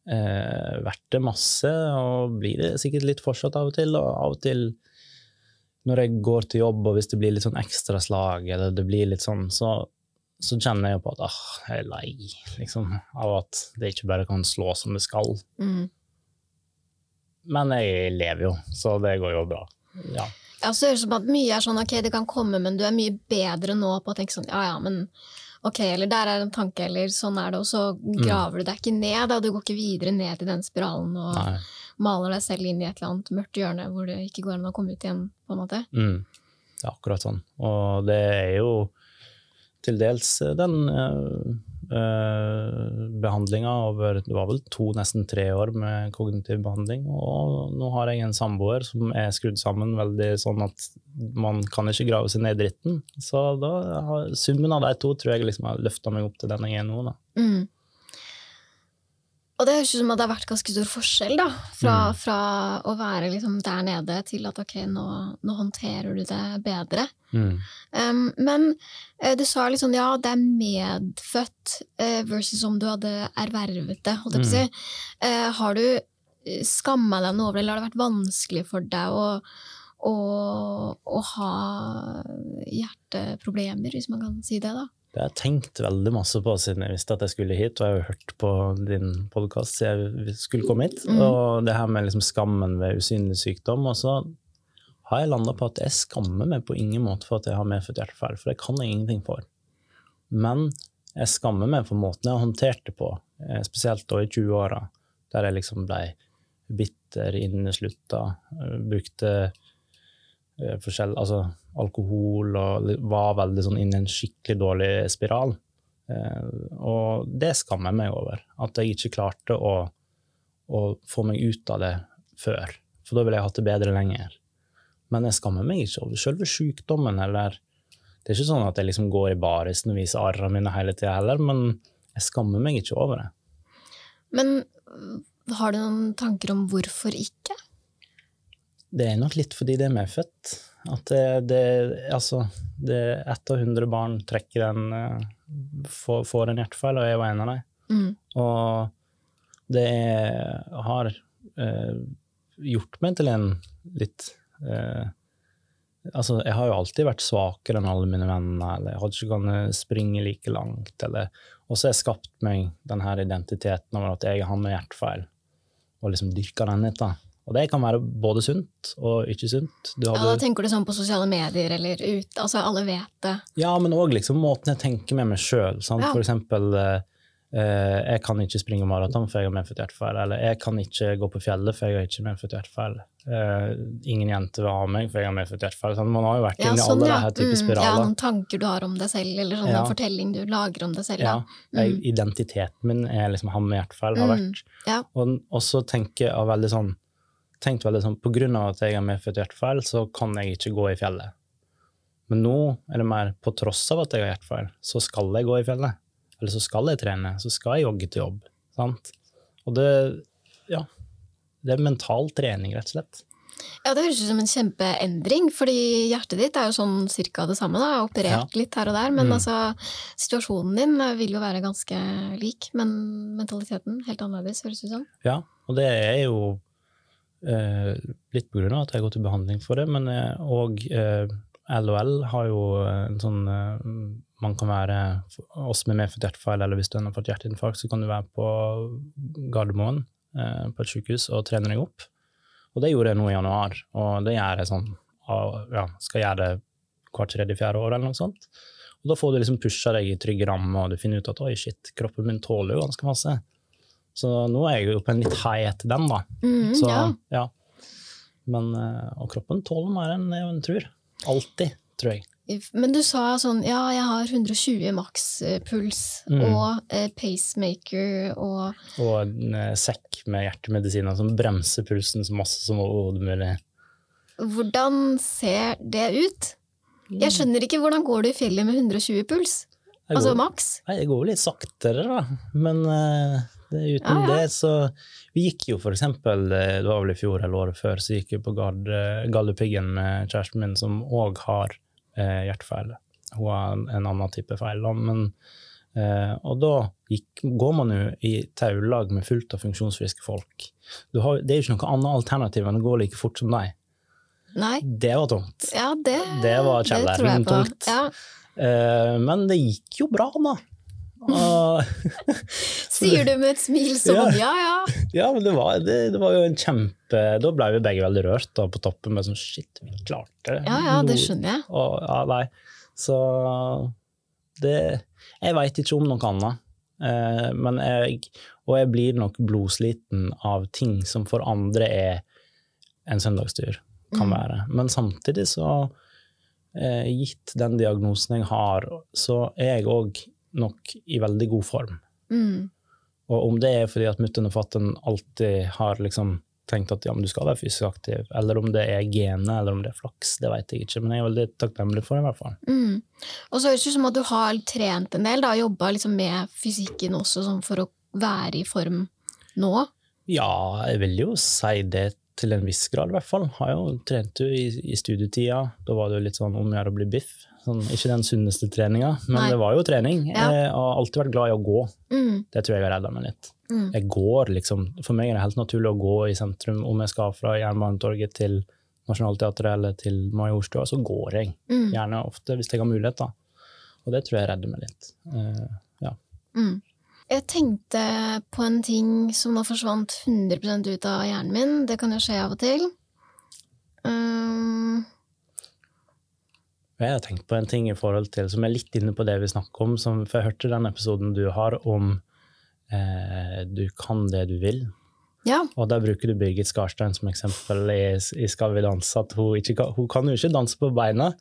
Uh, vært det masse, og blir det sikkert litt fortsatt av og til. Og av og til når jeg går til jobb, og hvis det blir litt sånn ekstraslag, eller det blir litt sånn, så, så kjenner jeg jo på at ah, jeg er lei liksom, av at det ikke bare kan slå som det skal. Mm. Men jeg lever jo, så det går jo bra. Ja. Ja, så høres det som at mye er sånn, ok, det kan komme, men du er mye bedre nå på å tenke sånn, ja, ja, men ok, eller der er en tanke, eller sånn er det, og så graver du deg ikke ned, da, du går ikke videre ned til den spiralen og Nei. Maler deg selv inn i et eller annet mørkt hjørne hvor det ikke går an å komme ut igjen, på en måte. Mm. Det er akkurat sånn. Og det er jo til dels den uh, behandlinga over Det var vel to, nesten tre år med kognitiv behandling. Og nå har jeg en samboer som er skrudd sammen veldig sånn at man kan ikke grave seg ned i dritten. Så da har, summen av de to tror jeg liksom har løfta meg opp til den jeg er nå. Da. Mm. Og det høres ut som at det har vært ganske stor forskjell, da. Fra, Mm. fra å være liksom der nede til at ok, nå, nå håndterer du det bedre. Mm. Um, men eh, du sa litt sånn, ja, det er medfødt uh, versus om du hadde ervervet det, holdt jeg på å si. Uh, har du skamma deg noe over det, eller har det vært vanskelig for deg å, å, å ha hjerteproblemer, hvis man kan si det, da? Det har jeg tenkt veldig masse på siden jeg visste at jeg skulle hit, og jeg har jo hørt på din podkast siden jeg skulle komme hit. Mm. Og det her med liksom skammen ved usynlig sykdom. Og så har jeg landa på at jeg skammer meg på ingen måte for at jeg har medfødt hjertefeil, for det kan jeg ingenting for. Men jeg skammer meg for måten jeg har håndtert det på, eh, spesielt da i 20-åra, der jeg liksom ble bitter, inneslutta, eh, brukte forskjell, altså alkohol og var veldig sånn inne i en skikkelig dårlig spiral. Eh, og det skammer jeg meg over, at jeg ikke klarte å, å få meg ut av det før. For da ville jeg hatt det bedre lenger. Men jeg skammer meg ikke over selve sykdommen. Eller, det er ikke sånn at jeg liksom går i barisen og viser arrene mine hele tida heller, men jeg skammer meg ikke over det. Men har du noen tanker om hvorfor ikke? Det er nok litt fordi det er medfødt. At det, det, altså, det ett av hundre barn trekker en, eh, får, får en hjertefeil, og jeg var en av dem. Mm. Og det er, har eh, gjort meg til en litt eh, Altså, jeg har jo alltid vært svakere enn alle mine venner, eller jeg hadde ikke kunnet springe like langt, eller Og så har jeg skapt meg denne identiteten over at jeg har med hjertefeil, og liksom dyrka den litt, da. Og det kan være både sunt og ikke sunt. Du Ja, da tenker du sånn på sosiale medier eller ut, altså alle vet det. ja, men òg liksom måten jeg tenker med meg sjøl. Ja. For eksempel eh, eh, jeg kan ikke springe maraton, for jeg har medfødt hjertefeil. Eller jeg kan ikke gå på fjellet, for jeg har ikke medfødt hjertefeil. Eh, ingen jente vil ha meg, for jeg har medfødt hjertefeil. Sånn, man har jo vært Ja, inni sånn, alle ja. de her spiraler. Mm, ja, noen tanker du har om deg selv, eller sånn Ja. fortelling du lager om deg selv. Ja, jeg, Mm. identiteten min er liksom han med hjertefeil, har Mm, vært. ja. Og, og så tenker jeg veldig sånn tenkt veldig sånn, På grunn av at jeg har medfødt hjertefeil, så kan jeg ikke gå i fjellet. Men nå er det mer på tross av at jeg har hjertefeil, så skal jeg gå i fjellet. Eller så skal jeg trene, så skal jeg jogge til jobb. Sant? Og det, ja, det er mental trening, rett og slett. Ja, det høres ut som en kjempeendring, fordi hjertet ditt er jo sånn cirka det samme. da, Operert litt her og der, men Mm. altså, situasjonen din vil jo være ganske lik, men mentaliteten helt annerledes, høres det ut som. Ja, og det er jo eh, litt av at jeg går til behandling for det, men òg eh, LOL har jo en sånn eh, Man kan være oss med medfødt hjertefeil, eller hvis du har fått hjerteinfarkt, så kan du være på Gardermoen eh, på et sykehus og trene deg opp. Og det gjorde jeg nå i januar, og det gjør jeg sånn ja, skal gjøre det hvert tredje-fjerde år, eller noe sånt. Og da får du liksom pusha deg i trygge rammer, og du finner ut at oi, shit, kroppen min tåler jo ganske masse. Så nå er jeg jo på en litt high etter den, da. Mm, Så, ja. ja. Men, eh, og kroppen tåler mer enn jeg tror. Alltid, tror jeg. Men du sa sånn ja, jeg har 120 makspuls Mm. og eh, pacemaker og Og en eh, sekk med hjertemedisiner som bremser pulsen så masse som overhodet mulig. Hvordan ser det ut? Jeg skjønner ikke hvordan går du i fjellet med 120 puls? Går, Altså maks? nei, det går jo litt saktere, da. Men eh, det, uten Ja, ja. det, så Vi gikk jo for eksempel, eh, det var vel i fjor eller året før, så gikk vi på Gard, eh, Galdhøpiggen med kjæresten min, som òg har eh, hjertefeil. Hun har en, en annen type feil, da. Men, Uh, og da gikk, går man jo i taulag med fullt av funksjonsfriske folk. Du har, det er jo ikke noe annet alternativ enn å gå like fort som deg. Nei. Det var tungt. Ja, det, Det var kjelleren tungt. Ja. Uh, men det gikk jo bra, da. Sier du med et smil som om ja, ja. ja, men det var, det, det var jo en kjempe Da ble vi begge veldig rørt da, på toppen med sånn Shit, vi klarte det. Ja, ja, det skjønner jeg. Og, ja, nei. Så det Jeg veit ikke om noe annet. Eh, men jeg, og jeg blir nok blodsliten av ting som for andre er en søndagstur, kan Mm. være. Men samtidig så, eh, gitt den diagnosen jeg har, så er jeg òg nok i veldig god form. Mm. Og om det er fordi at mutter'n og fatter'n alltid har liksom tenkt at ja, du skal være fysisk aktiv, eller om det er genet, eller om det er flaks, det vet jeg ikke, men jeg er veldig takknemlig for det, i hvert fall. Mm. Og så høres det ut som at du har trent en del, da, jobba liksom med fysikken også sånn for å være i form nå. Ja, jeg vil jo si det til en viss grad, i hvert fall. Har jo trent jo i, i studietida. Da var det jo litt sånn om å gjøre å bli biff. Sånn, ikke den sunneste treninga, men Nei. det var jo trening. Ja. Jeg har alltid vært glad i å gå. Mm. Det tror jeg har redda meg litt. Mm. Jeg går liksom, For meg er det helt naturlig å gå i sentrum. Om jeg skal fra Jernbanetorget til Nationaltheatret eller til Majorstua, så går jeg. Mm. Gjerne ofte, hvis jeg har mulighet. da. Og det tror jeg redder meg litt. Uh, ja. Mm. Jeg tenkte på en ting som nå forsvant 100 ut av hjernen min. Det kan jo skje av og til. Um, Jeg har tenkt på en ting i forhold til, som er litt inne på det vi snakker om, som, for jeg hørte den episoden du har om eh, du kan det du vil. ja. Og der bruker du Birgit Skarstein som eksempel i, i Skal vi danse, at hun, ikke kan, hun kan jo ikke danse på beina.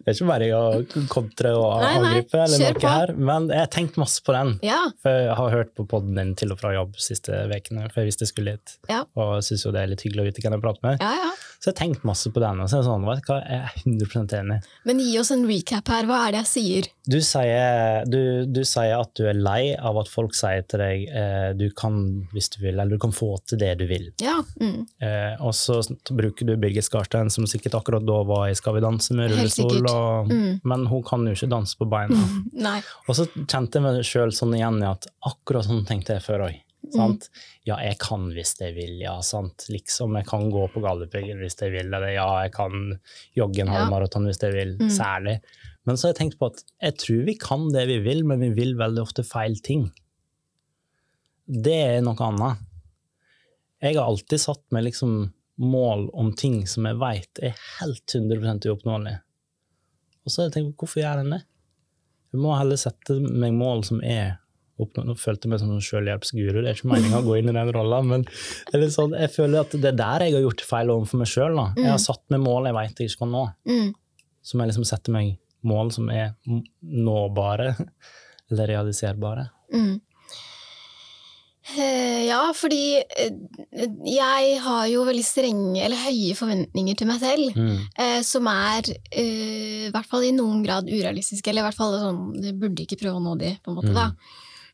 Det er ikke bare å kontre og angripe eller noe her, men jeg har tenkt masse på den. ja. For jeg har hørt på podden din til og fra jobb siste ukene, for jeg visste jeg skulle hit. Ja. Og syns jo det er litt hyggelig å vite hvem jeg prater med. Ja, ja. Så jeg har tenkt masse på den, og så det sånn, vet jeg er 100 enig. Men gi oss en recap her. Hva er det jeg sier? Du sier, du, du sier at du er lei av at folk sier til deg eh, du kan hvis du vil, eller du kan få til det du vil. Ja. Mm. Eh, og så bruker du Birgit Skarstein, som sikkert akkurat da var i Skal vi danse med rullestol, og, Mm. men hun kan jo ikke danse på beina. Nei. Og så kjente jeg meg sjøl sånn igjen i at akkurat sånn tenkte jeg før òg. Sant? Ja, jeg kan hvis jeg vil, ja. sant? Liksom, jeg kan gå på Galdhøpiggen hvis jeg vil, eller ja, jeg kan jogge en Ja. halvmaraton hvis jeg vil. Mm. Særlig. Men så har jeg tenkt på at jeg tror vi kan det vi vil, men vi vil veldig ofte feil ting. Det er noe annet. Jeg har alltid satt meg liksom mål om ting som jeg veit er helt 100% uoppnåelig. Og så har jeg tenkt, hvorfor gjør en det? Jeg må heller sette meg mål som er oppnå Nå følte jeg meg som en selvhjelpsguru, det er ikke meninga å gå inn i den rolla, men eller sånn, jeg føler at det er der jeg har gjort feil overfor meg sjøl. Jeg har satt meg mål jeg vet jeg ikke kan nå. Mm. Som jeg liksom sette meg mål som er nåbare, eller realiserbare. Mm. Eh, Ja, fordi eh, jeg har jo veldig strenge eller høye forventninger til meg selv, Mm. eh, som er i hvert fall i noen grad urealistiske, eller i hvert fall sånn, jeg burde ikke prøve å nå de, på en måte, da.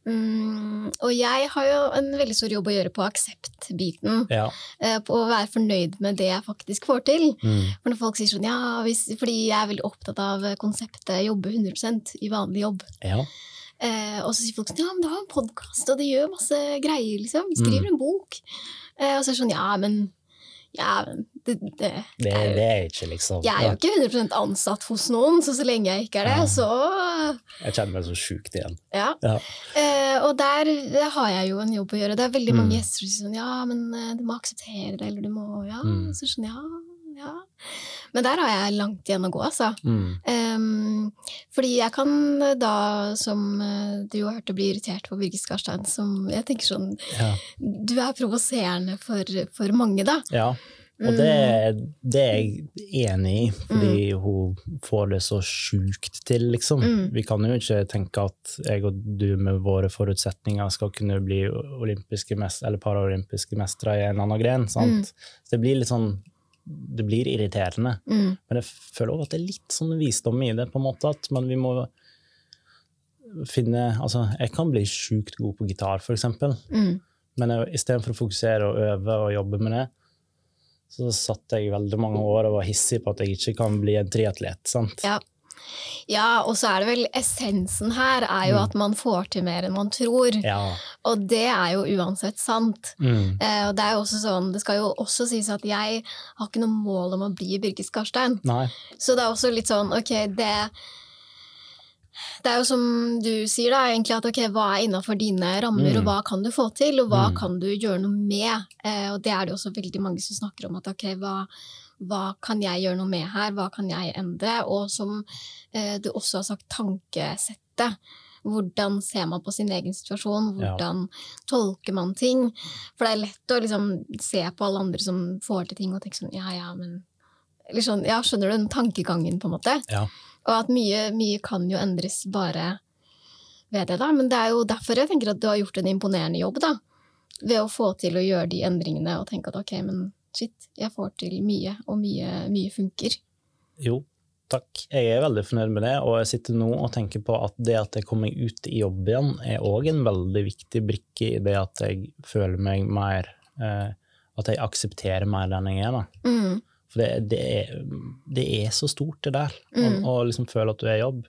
Mm, og jeg har jo en veldig stor jobb å gjøre på aksept-biten, Ja. eh, på å være fornøyd med det jeg faktisk får til. Mm. For når folk sier sånn, ja, hvis, fordi jeg er veldig opptatt av konseptet jobbe 100 i vanlig jobb, ja. Eh, og så sier folk sånn Ja, men du har en podkast, og du gjør masse greier, liksom. Skriver Mm. en bok. Eh, og så er det sånn Ja, men Ja, men det, det, Det, er det er ikke liksom jeg er jo ikke 100% ansatt hos noen, så så lenge jeg ikke er det, så Jeg kjenner meg så sjukt igjen. Ja. Ja. Uh, og der der har jeg jo en jobb å gjøre. Det er veldig Mm. mange gjester som sier sånn Ja, men eh, du må akseptere det, eller du må Ja. Mm. Så sånn, ja, ja. Men der har jeg langt igjen å gå, altså. Mm. Um, fordi jeg kan da, som eh, du jo hørte, bli irritert på Birgit Skarstein, som jeg tenker sånn Ja. Du er provoserende for, for mange, da. ja. Og det, det er jeg enig i, fordi hun får det så sjukt til, liksom. Mm. Vi kan jo ikke tenke at jeg og du med våre forutsetninger skal kunne bli olympiske mest, eller paralympiske mestere i en annen gren. sant? Så det blir litt sånn Det blir irriterende. Mm, Men jeg føler også at det er litt sånn visdom i det, på en måte, at men vi må finne Altså, jeg kan bli sjukt god på gitar, for eksempel. mm, Men istedenfor å fokusere og øve og jobbe med det, så satt jeg veldig mange år og var hissig på at jeg ikke kan bli en triatlet. sant? ja. ja, og så er det vel essensen her er jo Mm. at man får til mer enn man tror. Ja. Og det er jo uansett sant. Mm. Eh, og det er jo også sånn, det skal jo også sies at jeg har ikke noe mål om å bli Birgit Skarstein. Nei. Så det er også litt sånn, ok, det Det er jo som du sier, da, egentlig at ok, hva er innafor dine rammer, Mm. og hva kan du få til, og hva Mm. kan du gjøre noe med? Eh, og det er det også veldig mange som snakker om, at ok, hva, hva kan jeg gjøre noe med her, hva kan jeg endre? Og som eh, du også har sagt, tankesettet. Hvordan ser man på sin egen situasjon? Ja. Hvordan tolker man ting? For det er lett å liksom se på alle andre som får til ting, og tenke sånn ja, ja, men sånn, ja, Skjønner du den tankegangen, på en måte? Ja. Og at mye, mye kan jo endres bare ved det, da. Men det er jo derfor jeg tenker at du har gjort en imponerende jobb, da. Ved å få til å gjøre de endringene og tenke at ok, men shit, jeg får til mye, og mye, mye funker. Jo, takk. Jeg er veldig fornøyd med det, og jeg sitter nå og tenker på at det at jeg kommer ut i jobb igjen, er òg en veldig viktig brikke i det at jeg føler meg mer eh, At jeg aksepterer mer den jeg er. da. Mm, For det, det, er, det er så stort, det der. Mm. Å å liksom føle at du er i jobb.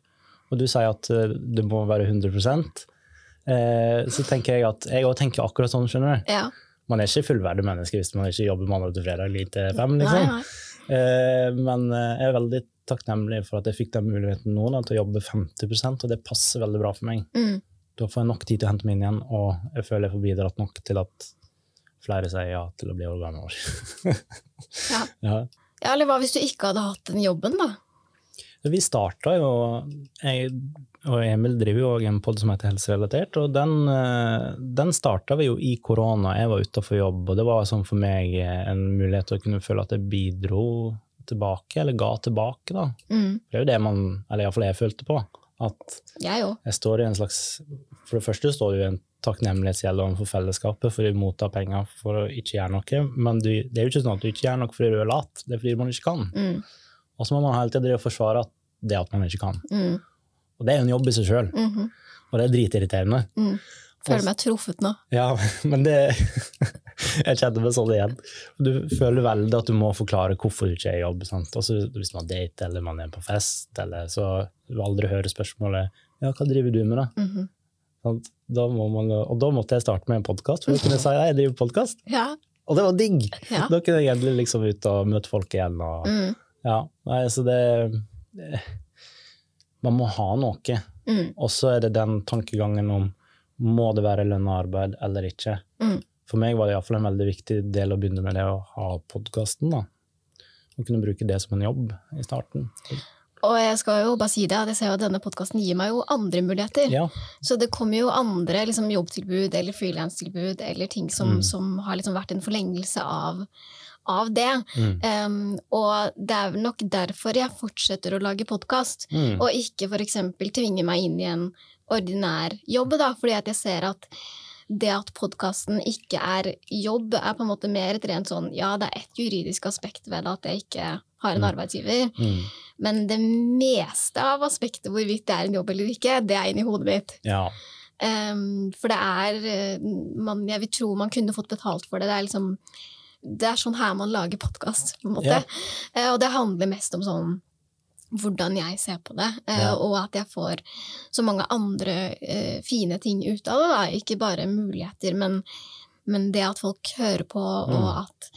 Og du sier at eh, det må være 100 eh, Så tenker jeg at jeg òg tenker akkurat sånn, skjønner du. ja. Man er ikke fullverdig menneske hvis man ikke jobber mandag til fredag eller til fem. Nei, liksom. nei. Eh, men eh, jeg er veldig takknemlig for at jeg fikk den muligheten nå da, til å jobbe 50% og det passer veldig bra for meg. Mm, Da får jeg nok tid til å hente meg inn igjen, og jeg føler jeg får bidratt nok til at flere sier ja til å bli organet ja. ja. ja, eller hva hvis du ikke hadde hatt den jobben, da? Vi starta jo jeg, og Emil driver jo også en pod som heter Helserelatert, og den, eh, den starta vi jo i korona. Jeg var utafor jobb, og det var sånn for meg eh, en mulighet til å kunne føle at jeg bidro tilbake, eller ga tilbake, da. Mm, Det er jo det man, eller iallfall jeg følte på. At jeg jeg står i en slags For det første står du i en takknemlighetsgjeld overfor fellesskapet for å motta penger for å ikke gjøre noe, men du, det er jo ikke sånn at du ikke gjør noe fordi du er lat, det er fordi man ikke kan. Mm, Og så må man hele tida forsvare at det at man ikke kan. mm, Og det er jo en jobb i seg sjøl, mhm, og det er dritirriterende. mm. Føler meg truffet nå. Ja, men det Jeg kjenner meg sånn igjen. Du føler veldig at du må forklare hvorfor du ikke er i jobb. Sant? Også hvis man dater eller man er på fest, eller så du aldri hører spørsmålet ja, hva driver du med, da? Mhm. Da må man, og da måtte jeg starte med en podkast, for da kunne jeg si ja, jeg driver podkast. Ja. Og det var digg! ja. Da kunne jeg endelig liksom ut og møte folk igjen. Og, Mm, ja, nei, så det, det Man må ha noe. mm, Og så er det den tankegangen om må det være lønna arbeid eller ikke. Mm. For meg var det iallfall en veldig viktig del å begynne med det å ha podkasten. Å kunne bruke det som en jobb i starten. Og jeg skal jo bare si det, at jeg ser at denne podkasten gir meg jo andre muligheter. Ja. Så det kommer jo andre liksom, jobbtilbud eller frilanstilbud eller ting som, Mm. som har liksom vært en forlengelse av, av det. Mm. Um, og det er nok derfor jeg fortsetter å lage podkast, Mm. og ikke eksempel tvinge meg inn i en ordinær jobb, da, fordi at jeg ser at det at podkasten ikke er jobb, er på en måte mer et rent sånn Ja, det er et juridisk aspekt ved det at jeg ikke har en Mm. arbeidsgiver, Mm. men det meste av aspektet hvorvidt det er en jobb eller ikke, det er inni hodet mitt. Ja. Um, for det er eh, man, Jeg vil tro man kunne fått betalt for det. Det er liksom det er sånn her man lager podkast, på en måte. Ja. Uh, og det handler mest om sånn hvordan jeg ser på det, eh, Ja. og at jeg får så mange andre uh, fine ting ut av det. Da. Ikke bare muligheter, men, men det at folk hører på, og Mm. at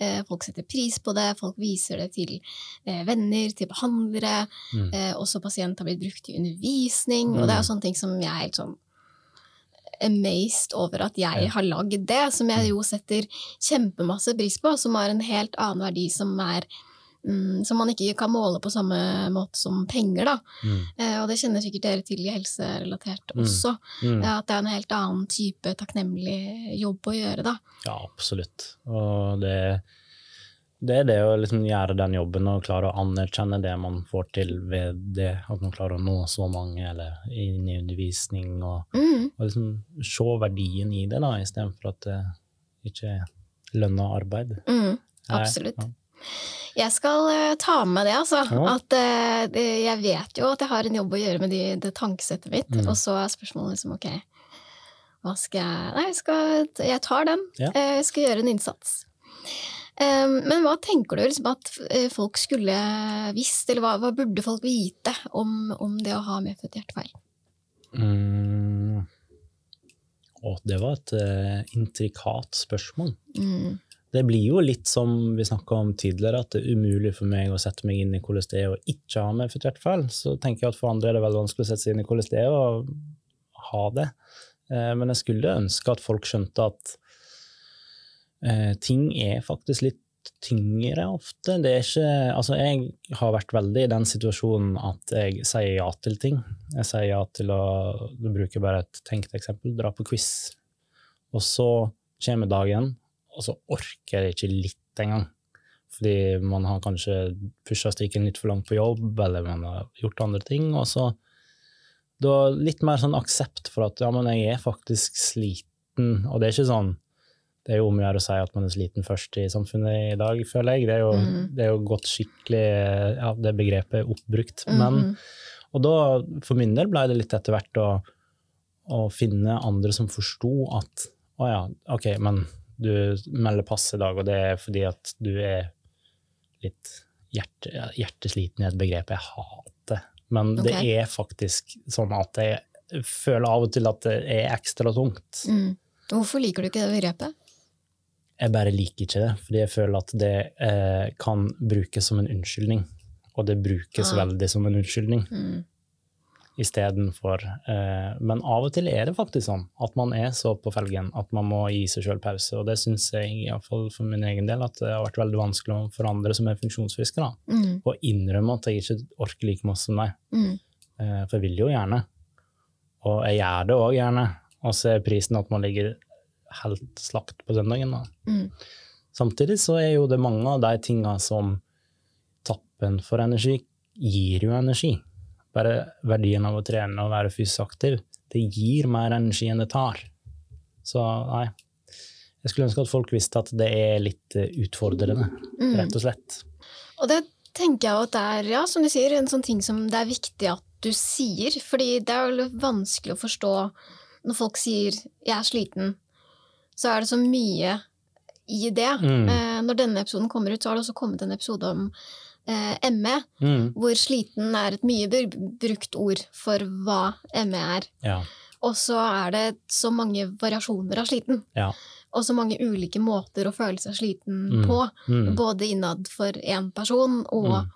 uh, folk setter pris på det. Folk viser det til uh, venner, til behandlere. Mm. Også pasient har blitt brukt i undervisning, og det er jo sånne ting som jeg er helt sånn amazed over at jeg Ja. har lagd det, som jeg jo setter kjempemasse pris på, som har en helt annen verdi, som er mm, som man ikke kan måle på samme måte som penger, da. Mm. Eh, og det kjenner sikkert dere til i helserelatert Mm. også. Mm. At det er en helt annen type takknemlig jobb å gjøre, da. Ja, absolutt. Og det, det er det å liksom gjøre den jobben og klare å anerkjenne det man får til ved det, at man klarer å nå så mange eller inn i undervisning, og, Mm. og liksom se verdien i det, da, istedenfor at det ikke er lønna arbeid. Mm. Absolutt. ja. Jeg skal eh, ta med det, altså. Ja. At eh, jeg vet jo at jeg har en jobb å gjøre med de, det tankesettet mitt. Mm. Og så er spørsmålet liksom ok, hva skal jeg Nei, skal, jeg tar den. Ja. Eh, Jeg skal gjøre en innsats. Um, men hva tenker du liksom at folk skulle visst, eller hva, hva burde folk vite om, om det å ha medfødt hjertefeil? Mm. Å, det var et uh, intrikat spørsmål. Mm. Det blir jo litt som vi snakka om tidligere, at det er umulig for meg å sette meg inn i hvordan det er å ikke ha medfødt hjertefeil. Så tenker jeg at for andre er det veldig vanskelig å sette seg inn i hvordan det er å ha det. Eh, Men jeg skulle ønske at folk skjønte at eh, ting er faktisk litt tyngre ofte. Det er ikke Altså, jeg har vært veldig i den situasjonen at jeg sier ja til ting. Jeg sier ja til å Du bruker bare et tenkt eksempel, dra på quiz. Og så kommer dagen, og så orker jeg ikke litt engang. Fordi man har kanskje pusha strikken litt for langt på jobb, eller man har gjort andre ting. Og så da litt mer sånn aksept for at ja, men jeg er faktisk sliten. Og det er ikke sånn Det er jo om å gjøre å si at man er sliten først i samfunnet i dag, føler jeg. Det er jo, mm. det er jo gått skikkelig Ja, det begrepet er oppbrukt. Men Mhm. og da, for min del, ble det litt etter hvert å, å finne andre som forsto at å ja, ok, men du melder pass i dag, og det er fordi at du er litt hjerte, hjertesliten i et begrep jeg hater. Men det er faktisk sånn at jeg føler av og til at det er ekstra tungt. Mm. Hvorfor liker du ikke det begrepet? Jeg bare liker ikke det, fordi jeg føler at det eh, kan brukes som en unnskyldning. Og det brukes Ah. veldig som en unnskyldning. Mm. Istedenfor eh, Men av og til er det faktisk sånn at man er så på felgen at man må gi seg sjøl pause. Og det syns jeg, iallfall for min egen del, at det har vært veldig vanskelig for andre som er funksjonsfriske, da, Mm. å innrømme at jeg ikke orker like masse som deg. Mm. Eh, for jeg vil jo gjerne. Og jeg gjør det òg gjerne. Og så er prisen at man ligger helt slakt på søndagen. Da. Mm. Samtidig så er jo det mange av de tinga som tappen for energi gir jo energi. Bare verdien av å trene og være fysisk aktiv, det gir mer energi enn det tar. Så nei. Jeg skulle ønske at folk visste at det er litt eh, utfordrende, Mm. rett og slett. Og det tenker jeg at det er, ja, som du sier, en sånn ting som det er viktig at du sier. Fordi det er jo vanskelig å forstå når folk sier 'jeg er sliten', så er det så mye i det. Mm. Eh, når denne episoden kommer ut, så har det også kommet en episode om eh, ME, Mm. hvor sliten er et mye brukt ord for hva ME er. Ja. Og så er det så mange variasjoner av sliten. Ja. Og så mange ulike måter å føle seg sliten Mm. på. Mm. Både innad for én person og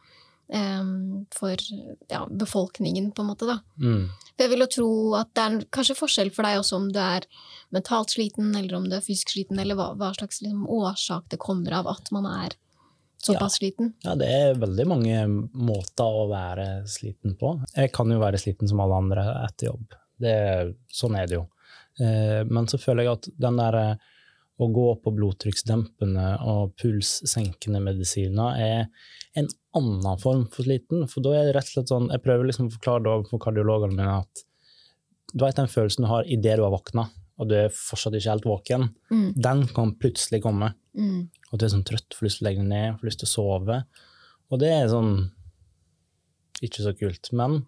Mm. for ja, befolkningen, på en måte. da. Mm. For jeg vil jo tro at det er kanskje forskjell for deg også om du er mentalt sliten, eller om du er fysisk sliten, eller hva, hva slags liksom, årsak det kommer av at man er såpass sliten? Ja, det er veldig mange måter å være sliten på. Jeg kan jo være sliten som alle andre etter jobb. Det, sånn er det jo. Eh, men så føler jeg at den der eh, å gå på blodtrykksdempende og pulssenkende medisiner er en annen form for sliten. For da er det rett og slett sånn Jeg prøver liksom å forklare det for kardiologene mine at du vet den følelsen du har idet du har våkna, og du er fortsatt ikke helt våken, Mm. den kan plutselig komme. Mm. Og du er sånn trøtt, får lyst til å legge deg ned, får lyst til å sove. Og det er sånn ikke så kult. Men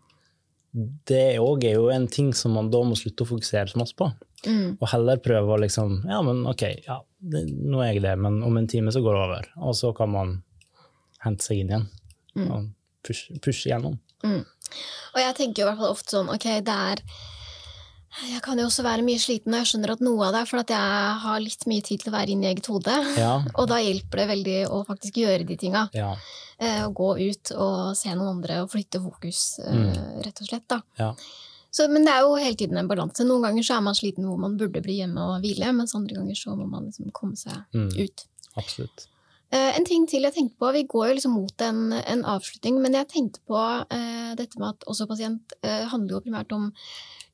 det òg er jo en ting som man da må slutte å fokusere så masse på. Mm. Og heller prøve å liksom Ja, men ok, ja, det, nå er jeg det, men om en time så går det over. Og så kan man hente seg inn igjen Mm. og pushe, pushe gjennom. Og jeg tenker jo i hvert fall ofte sånn, ok, det er Jeg kan jo også være mye sliten, og jeg skjønner at noe av det er for at jeg har litt mye tid til å være inne i eget hode. Ja, Og da hjelper det veldig å faktisk gjøre de tinga. ja, Eh, å gå ut og se noen andre og flytte fokus, eh, rett og slett. da. ja. Så, men det er jo hele tiden en balanse. Noen ganger så er man sliten hvor man burde bli hjemme og hvile, mens andre ganger så må man liksom komme seg Mm, ut. absolutt. Eh, en ting til jeg tenkte på, Vi går jo liksom mot en, en avslutning, men jeg tenkte på eh, dette med at også pasient eh, handler jo primært om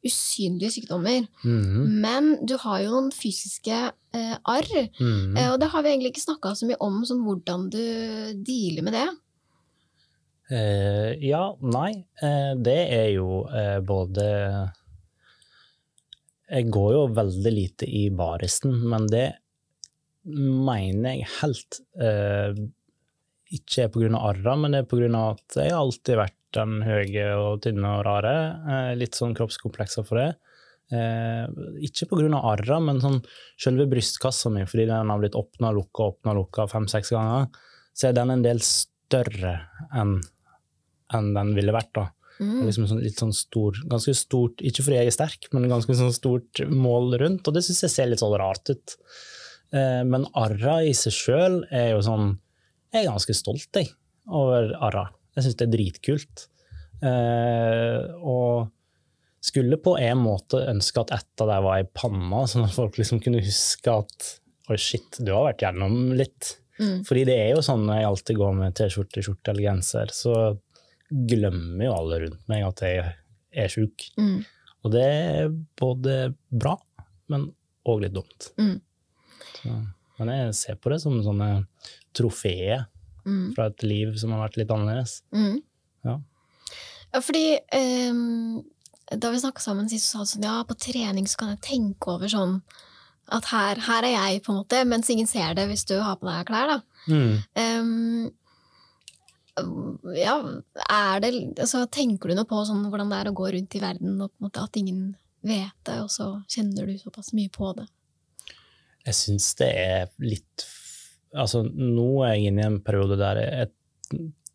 usynlige sykdommer. Mhm, Men du har jo noen fysiske eh, arr, mm -hmm. og det har vi egentlig ikke snakka så mye om, sånn hvordan du dealer med det. Eh, ja, nei. Eh, det er jo eh, både Jeg går jo veldig lite i baristen, men det mener jeg helt eh, ikke er pga. arra, men det er pga. at jeg har alltid vært den høye og tynne og rare. Eh, litt sånn kroppskomplekser for det. Eh, ikke pga. arra, men sånn selve brystkassa mi, fordi den har blitt åpna og lukka åpna og lukka fem-seks ganger, så er den en del større enn enn den ville vært. da. Mm. Liksom sånn, litt sånn stor, ganske stort, ikke fordi jeg er sterk, men ganske sånn stort mål rundt, og det syns jeg ser litt sånn rart ut. Eh, men arra i seg sjøl er jo sånn Jeg er ganske stolt, jeg, over arra. Jeg syns det er dritkult. Eh, og skulle på en måte ønske at et av dem var i panna, sånn at folk liksom kunne huske at Oi, shit, du har vært gjennom litt. Mm. Fordi det er jo sånn når jeg alltid går med T-skjorte, skjorte eller genser, så glemmer jo alle rundt meg at jeg er sjuk. Mm. Og det er både bra, men òg litt dumt. Mm. Så, men jeg ser på det som sånne trofeer Mm. fra et liv som har vært litt annerledes. Mm. Ja. Ja, fordi ehm, da vi snakka sammen sist, så sa du sånn ja, på trening så kan jeg tenke over sånn at her, her er jeg, på en måte, mens ingen ser det hvis du har på deg klær, da. Mm. Um, ja, er det altså, Tenker du noe på sånn, hvordan det er å gå rundt i verden og på en måte at ingen vet det, og så kjenner du såpass mye på det? Jeg syns det er litt Altså, nå er jeg inne i en periode der jeg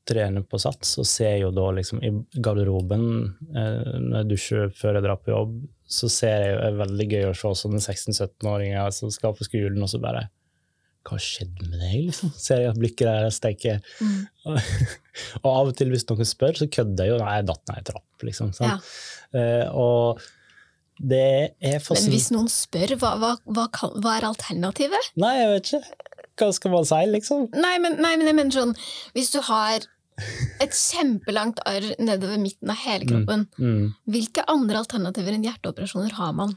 trener på sats, og ser jo da liksom i garderoben, eh, når jeg dusjer før jeg drar på jobb, så ser jeg jo det er veldig gøy å se sånne 16-17-åringer som skal på skolen, og så bare Hva skjedde med deg, liksom? Ser jeg at blikket der tenker Mm. Og av og til, hvis noen spør, så kødder jeg jo. Nei, jeg datt ned ei trapp, liksom. Ja. Eh, og det er Men hvis noen spør, hva, hva, hva, kan, hva er alternativet? Nei, jeg vet ikke. Hva skal man si, liksom? Nei men, nei, men jeg mener sånn Hvis du har et kjempelangt arr nedover midten av hele kroppen, Mm. hvilke andre alternativer enn hjerteoperasjoner har man?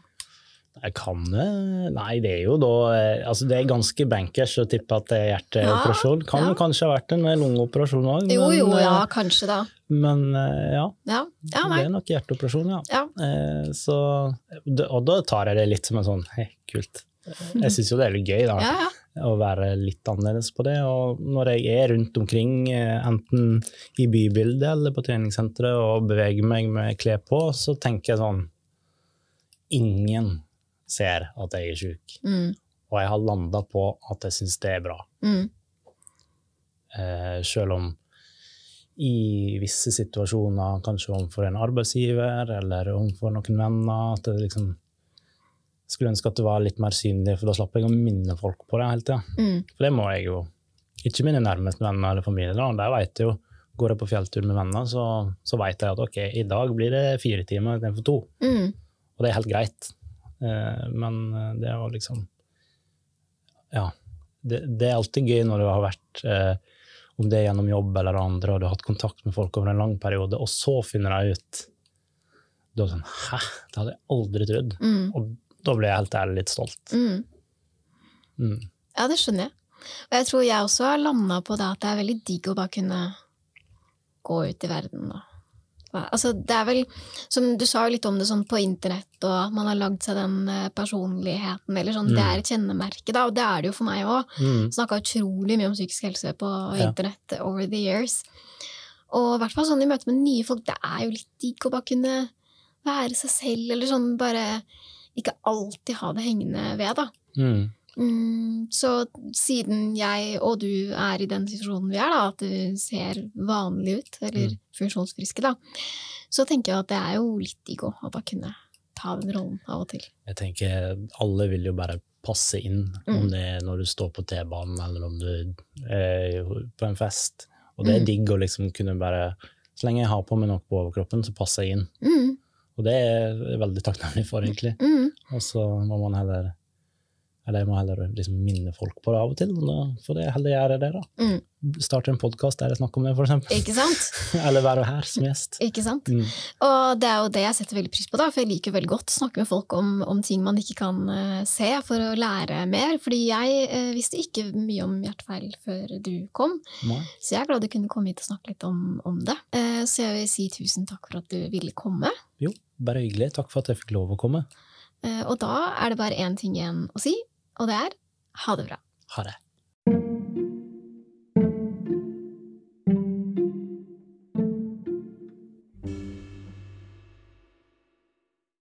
Jeg kan det Nei, det er jo da eh, Altså, det er ganske bankers å tippe at det er hjerteoperasjon. Kan ja. kanskje ha vært en lungeoperasjon òg, Jo, jo, ja, eh, kanskje da. men eh, ja. Ja, ja. Det er nok hjerteoperasjon, ja. Ja. Eh, så, og da tar jeg det litt som en sånn Hei, kult. Jeg syns jo det er litt gøy, da. Å være litt annerledes på det. Og når jeg er rundt omkring, eh, enten i bybildet eller på treningssenteret og beveger meg med klær på, så tenker jeg sånn Ingen ser at jeg er sjuk. Mm, Og jeg har landa på at jeg syns det er bra. mm, Eh, selv om i visse situasjoner, kanskje overfor en arbeidsgiver eller overfor noen venner, at det liksom skulle ønske at det var litt mer synlig, for da slapp jeg å minne folk på det hele tida. mm, For det må jeg jo. Ikke mine nærmeste venner eller familie. Da. Der vet jeg jo. Går jeg på fjelltur med venner, så, så vet jeg at ok, i dag blir det fire timer istedenfor to. mm. Og det er helt greit. Eh, men eh, det jo liksom Ja. Det, det er alltid gøy når du har vært eh, om det er gjennom jobb eller andre, og du har hatt kontakt med folk over en lang periode, og så finner de ut Da er det sånn Hæ? Det hadde jeg aldri trodd. Mm. Og da blir jeg helt ærlig litt stolt. Mm. Mm. Ja, det skjønner jeg. Og jeg tror jeg også har landa på det at det er veldig digg å bare kunne gå ut i verden og Altså, det er vel, som Du sa jo litt om det sånn på internett, og at man har lagd seg den eh, personligheten, eller sånn. Det Mm. er et kjennemerke, da, og det er det jo for meg òg. Mm. Snakka utrolig mye om psykisk helse på Ja. internett over the years. Og i hvert fall sånn i møte med nye folk, det er jo litt digg å bare kunne være seg selv, eller sånn bare ikke alltid ha det hengende ved, da. Mm. Mm, så siden jeg og du er i den situasjonen vi er, da, at du ser vanlig ut, eller Mm. funksjonsfriske, da, så tenker jeg at det er jo litt digg å bare kunne ta den rollen av og til. Jeg tenker alle vil jo bare passe inn, Mm. om det er når du står på T-banen eller om du er på en fest. Og det er Mm. digg å liksom kunne bare Så lenge jeg har på meg noe på overkroppen, så passer jeg inn. Mm, Og det er jeg veldig takknemlig for, egentlig. mm, Og så må man heller Eller jeg må heller liksom minne folk på det av og til, for det heller gjør jeg det, da. mm. Starte en podkast der jeg snakker om det, for eksempel. Ikke sant? Eller være her som gjest. Ikke sant? Mm. Og det er jo det jeg setter veldig pris på, da, for jeg liker veldig godt å snakke med folk om, om ting man ikke kan uh, se, for å lære mer. Fordi jeg uh, visste ikke mye om hjertefeil før du kom, Nei. så jeg er glad du kunne komme hit og snakke litt om, om det. Uh, så jeg vil si tusen takk for at du ville komme. Jo, bare hyggelig. Takk for at jeg fikk lov å komme. Eh, og da er det bare én ting igjen å si, og det er ha det bra. Ha det.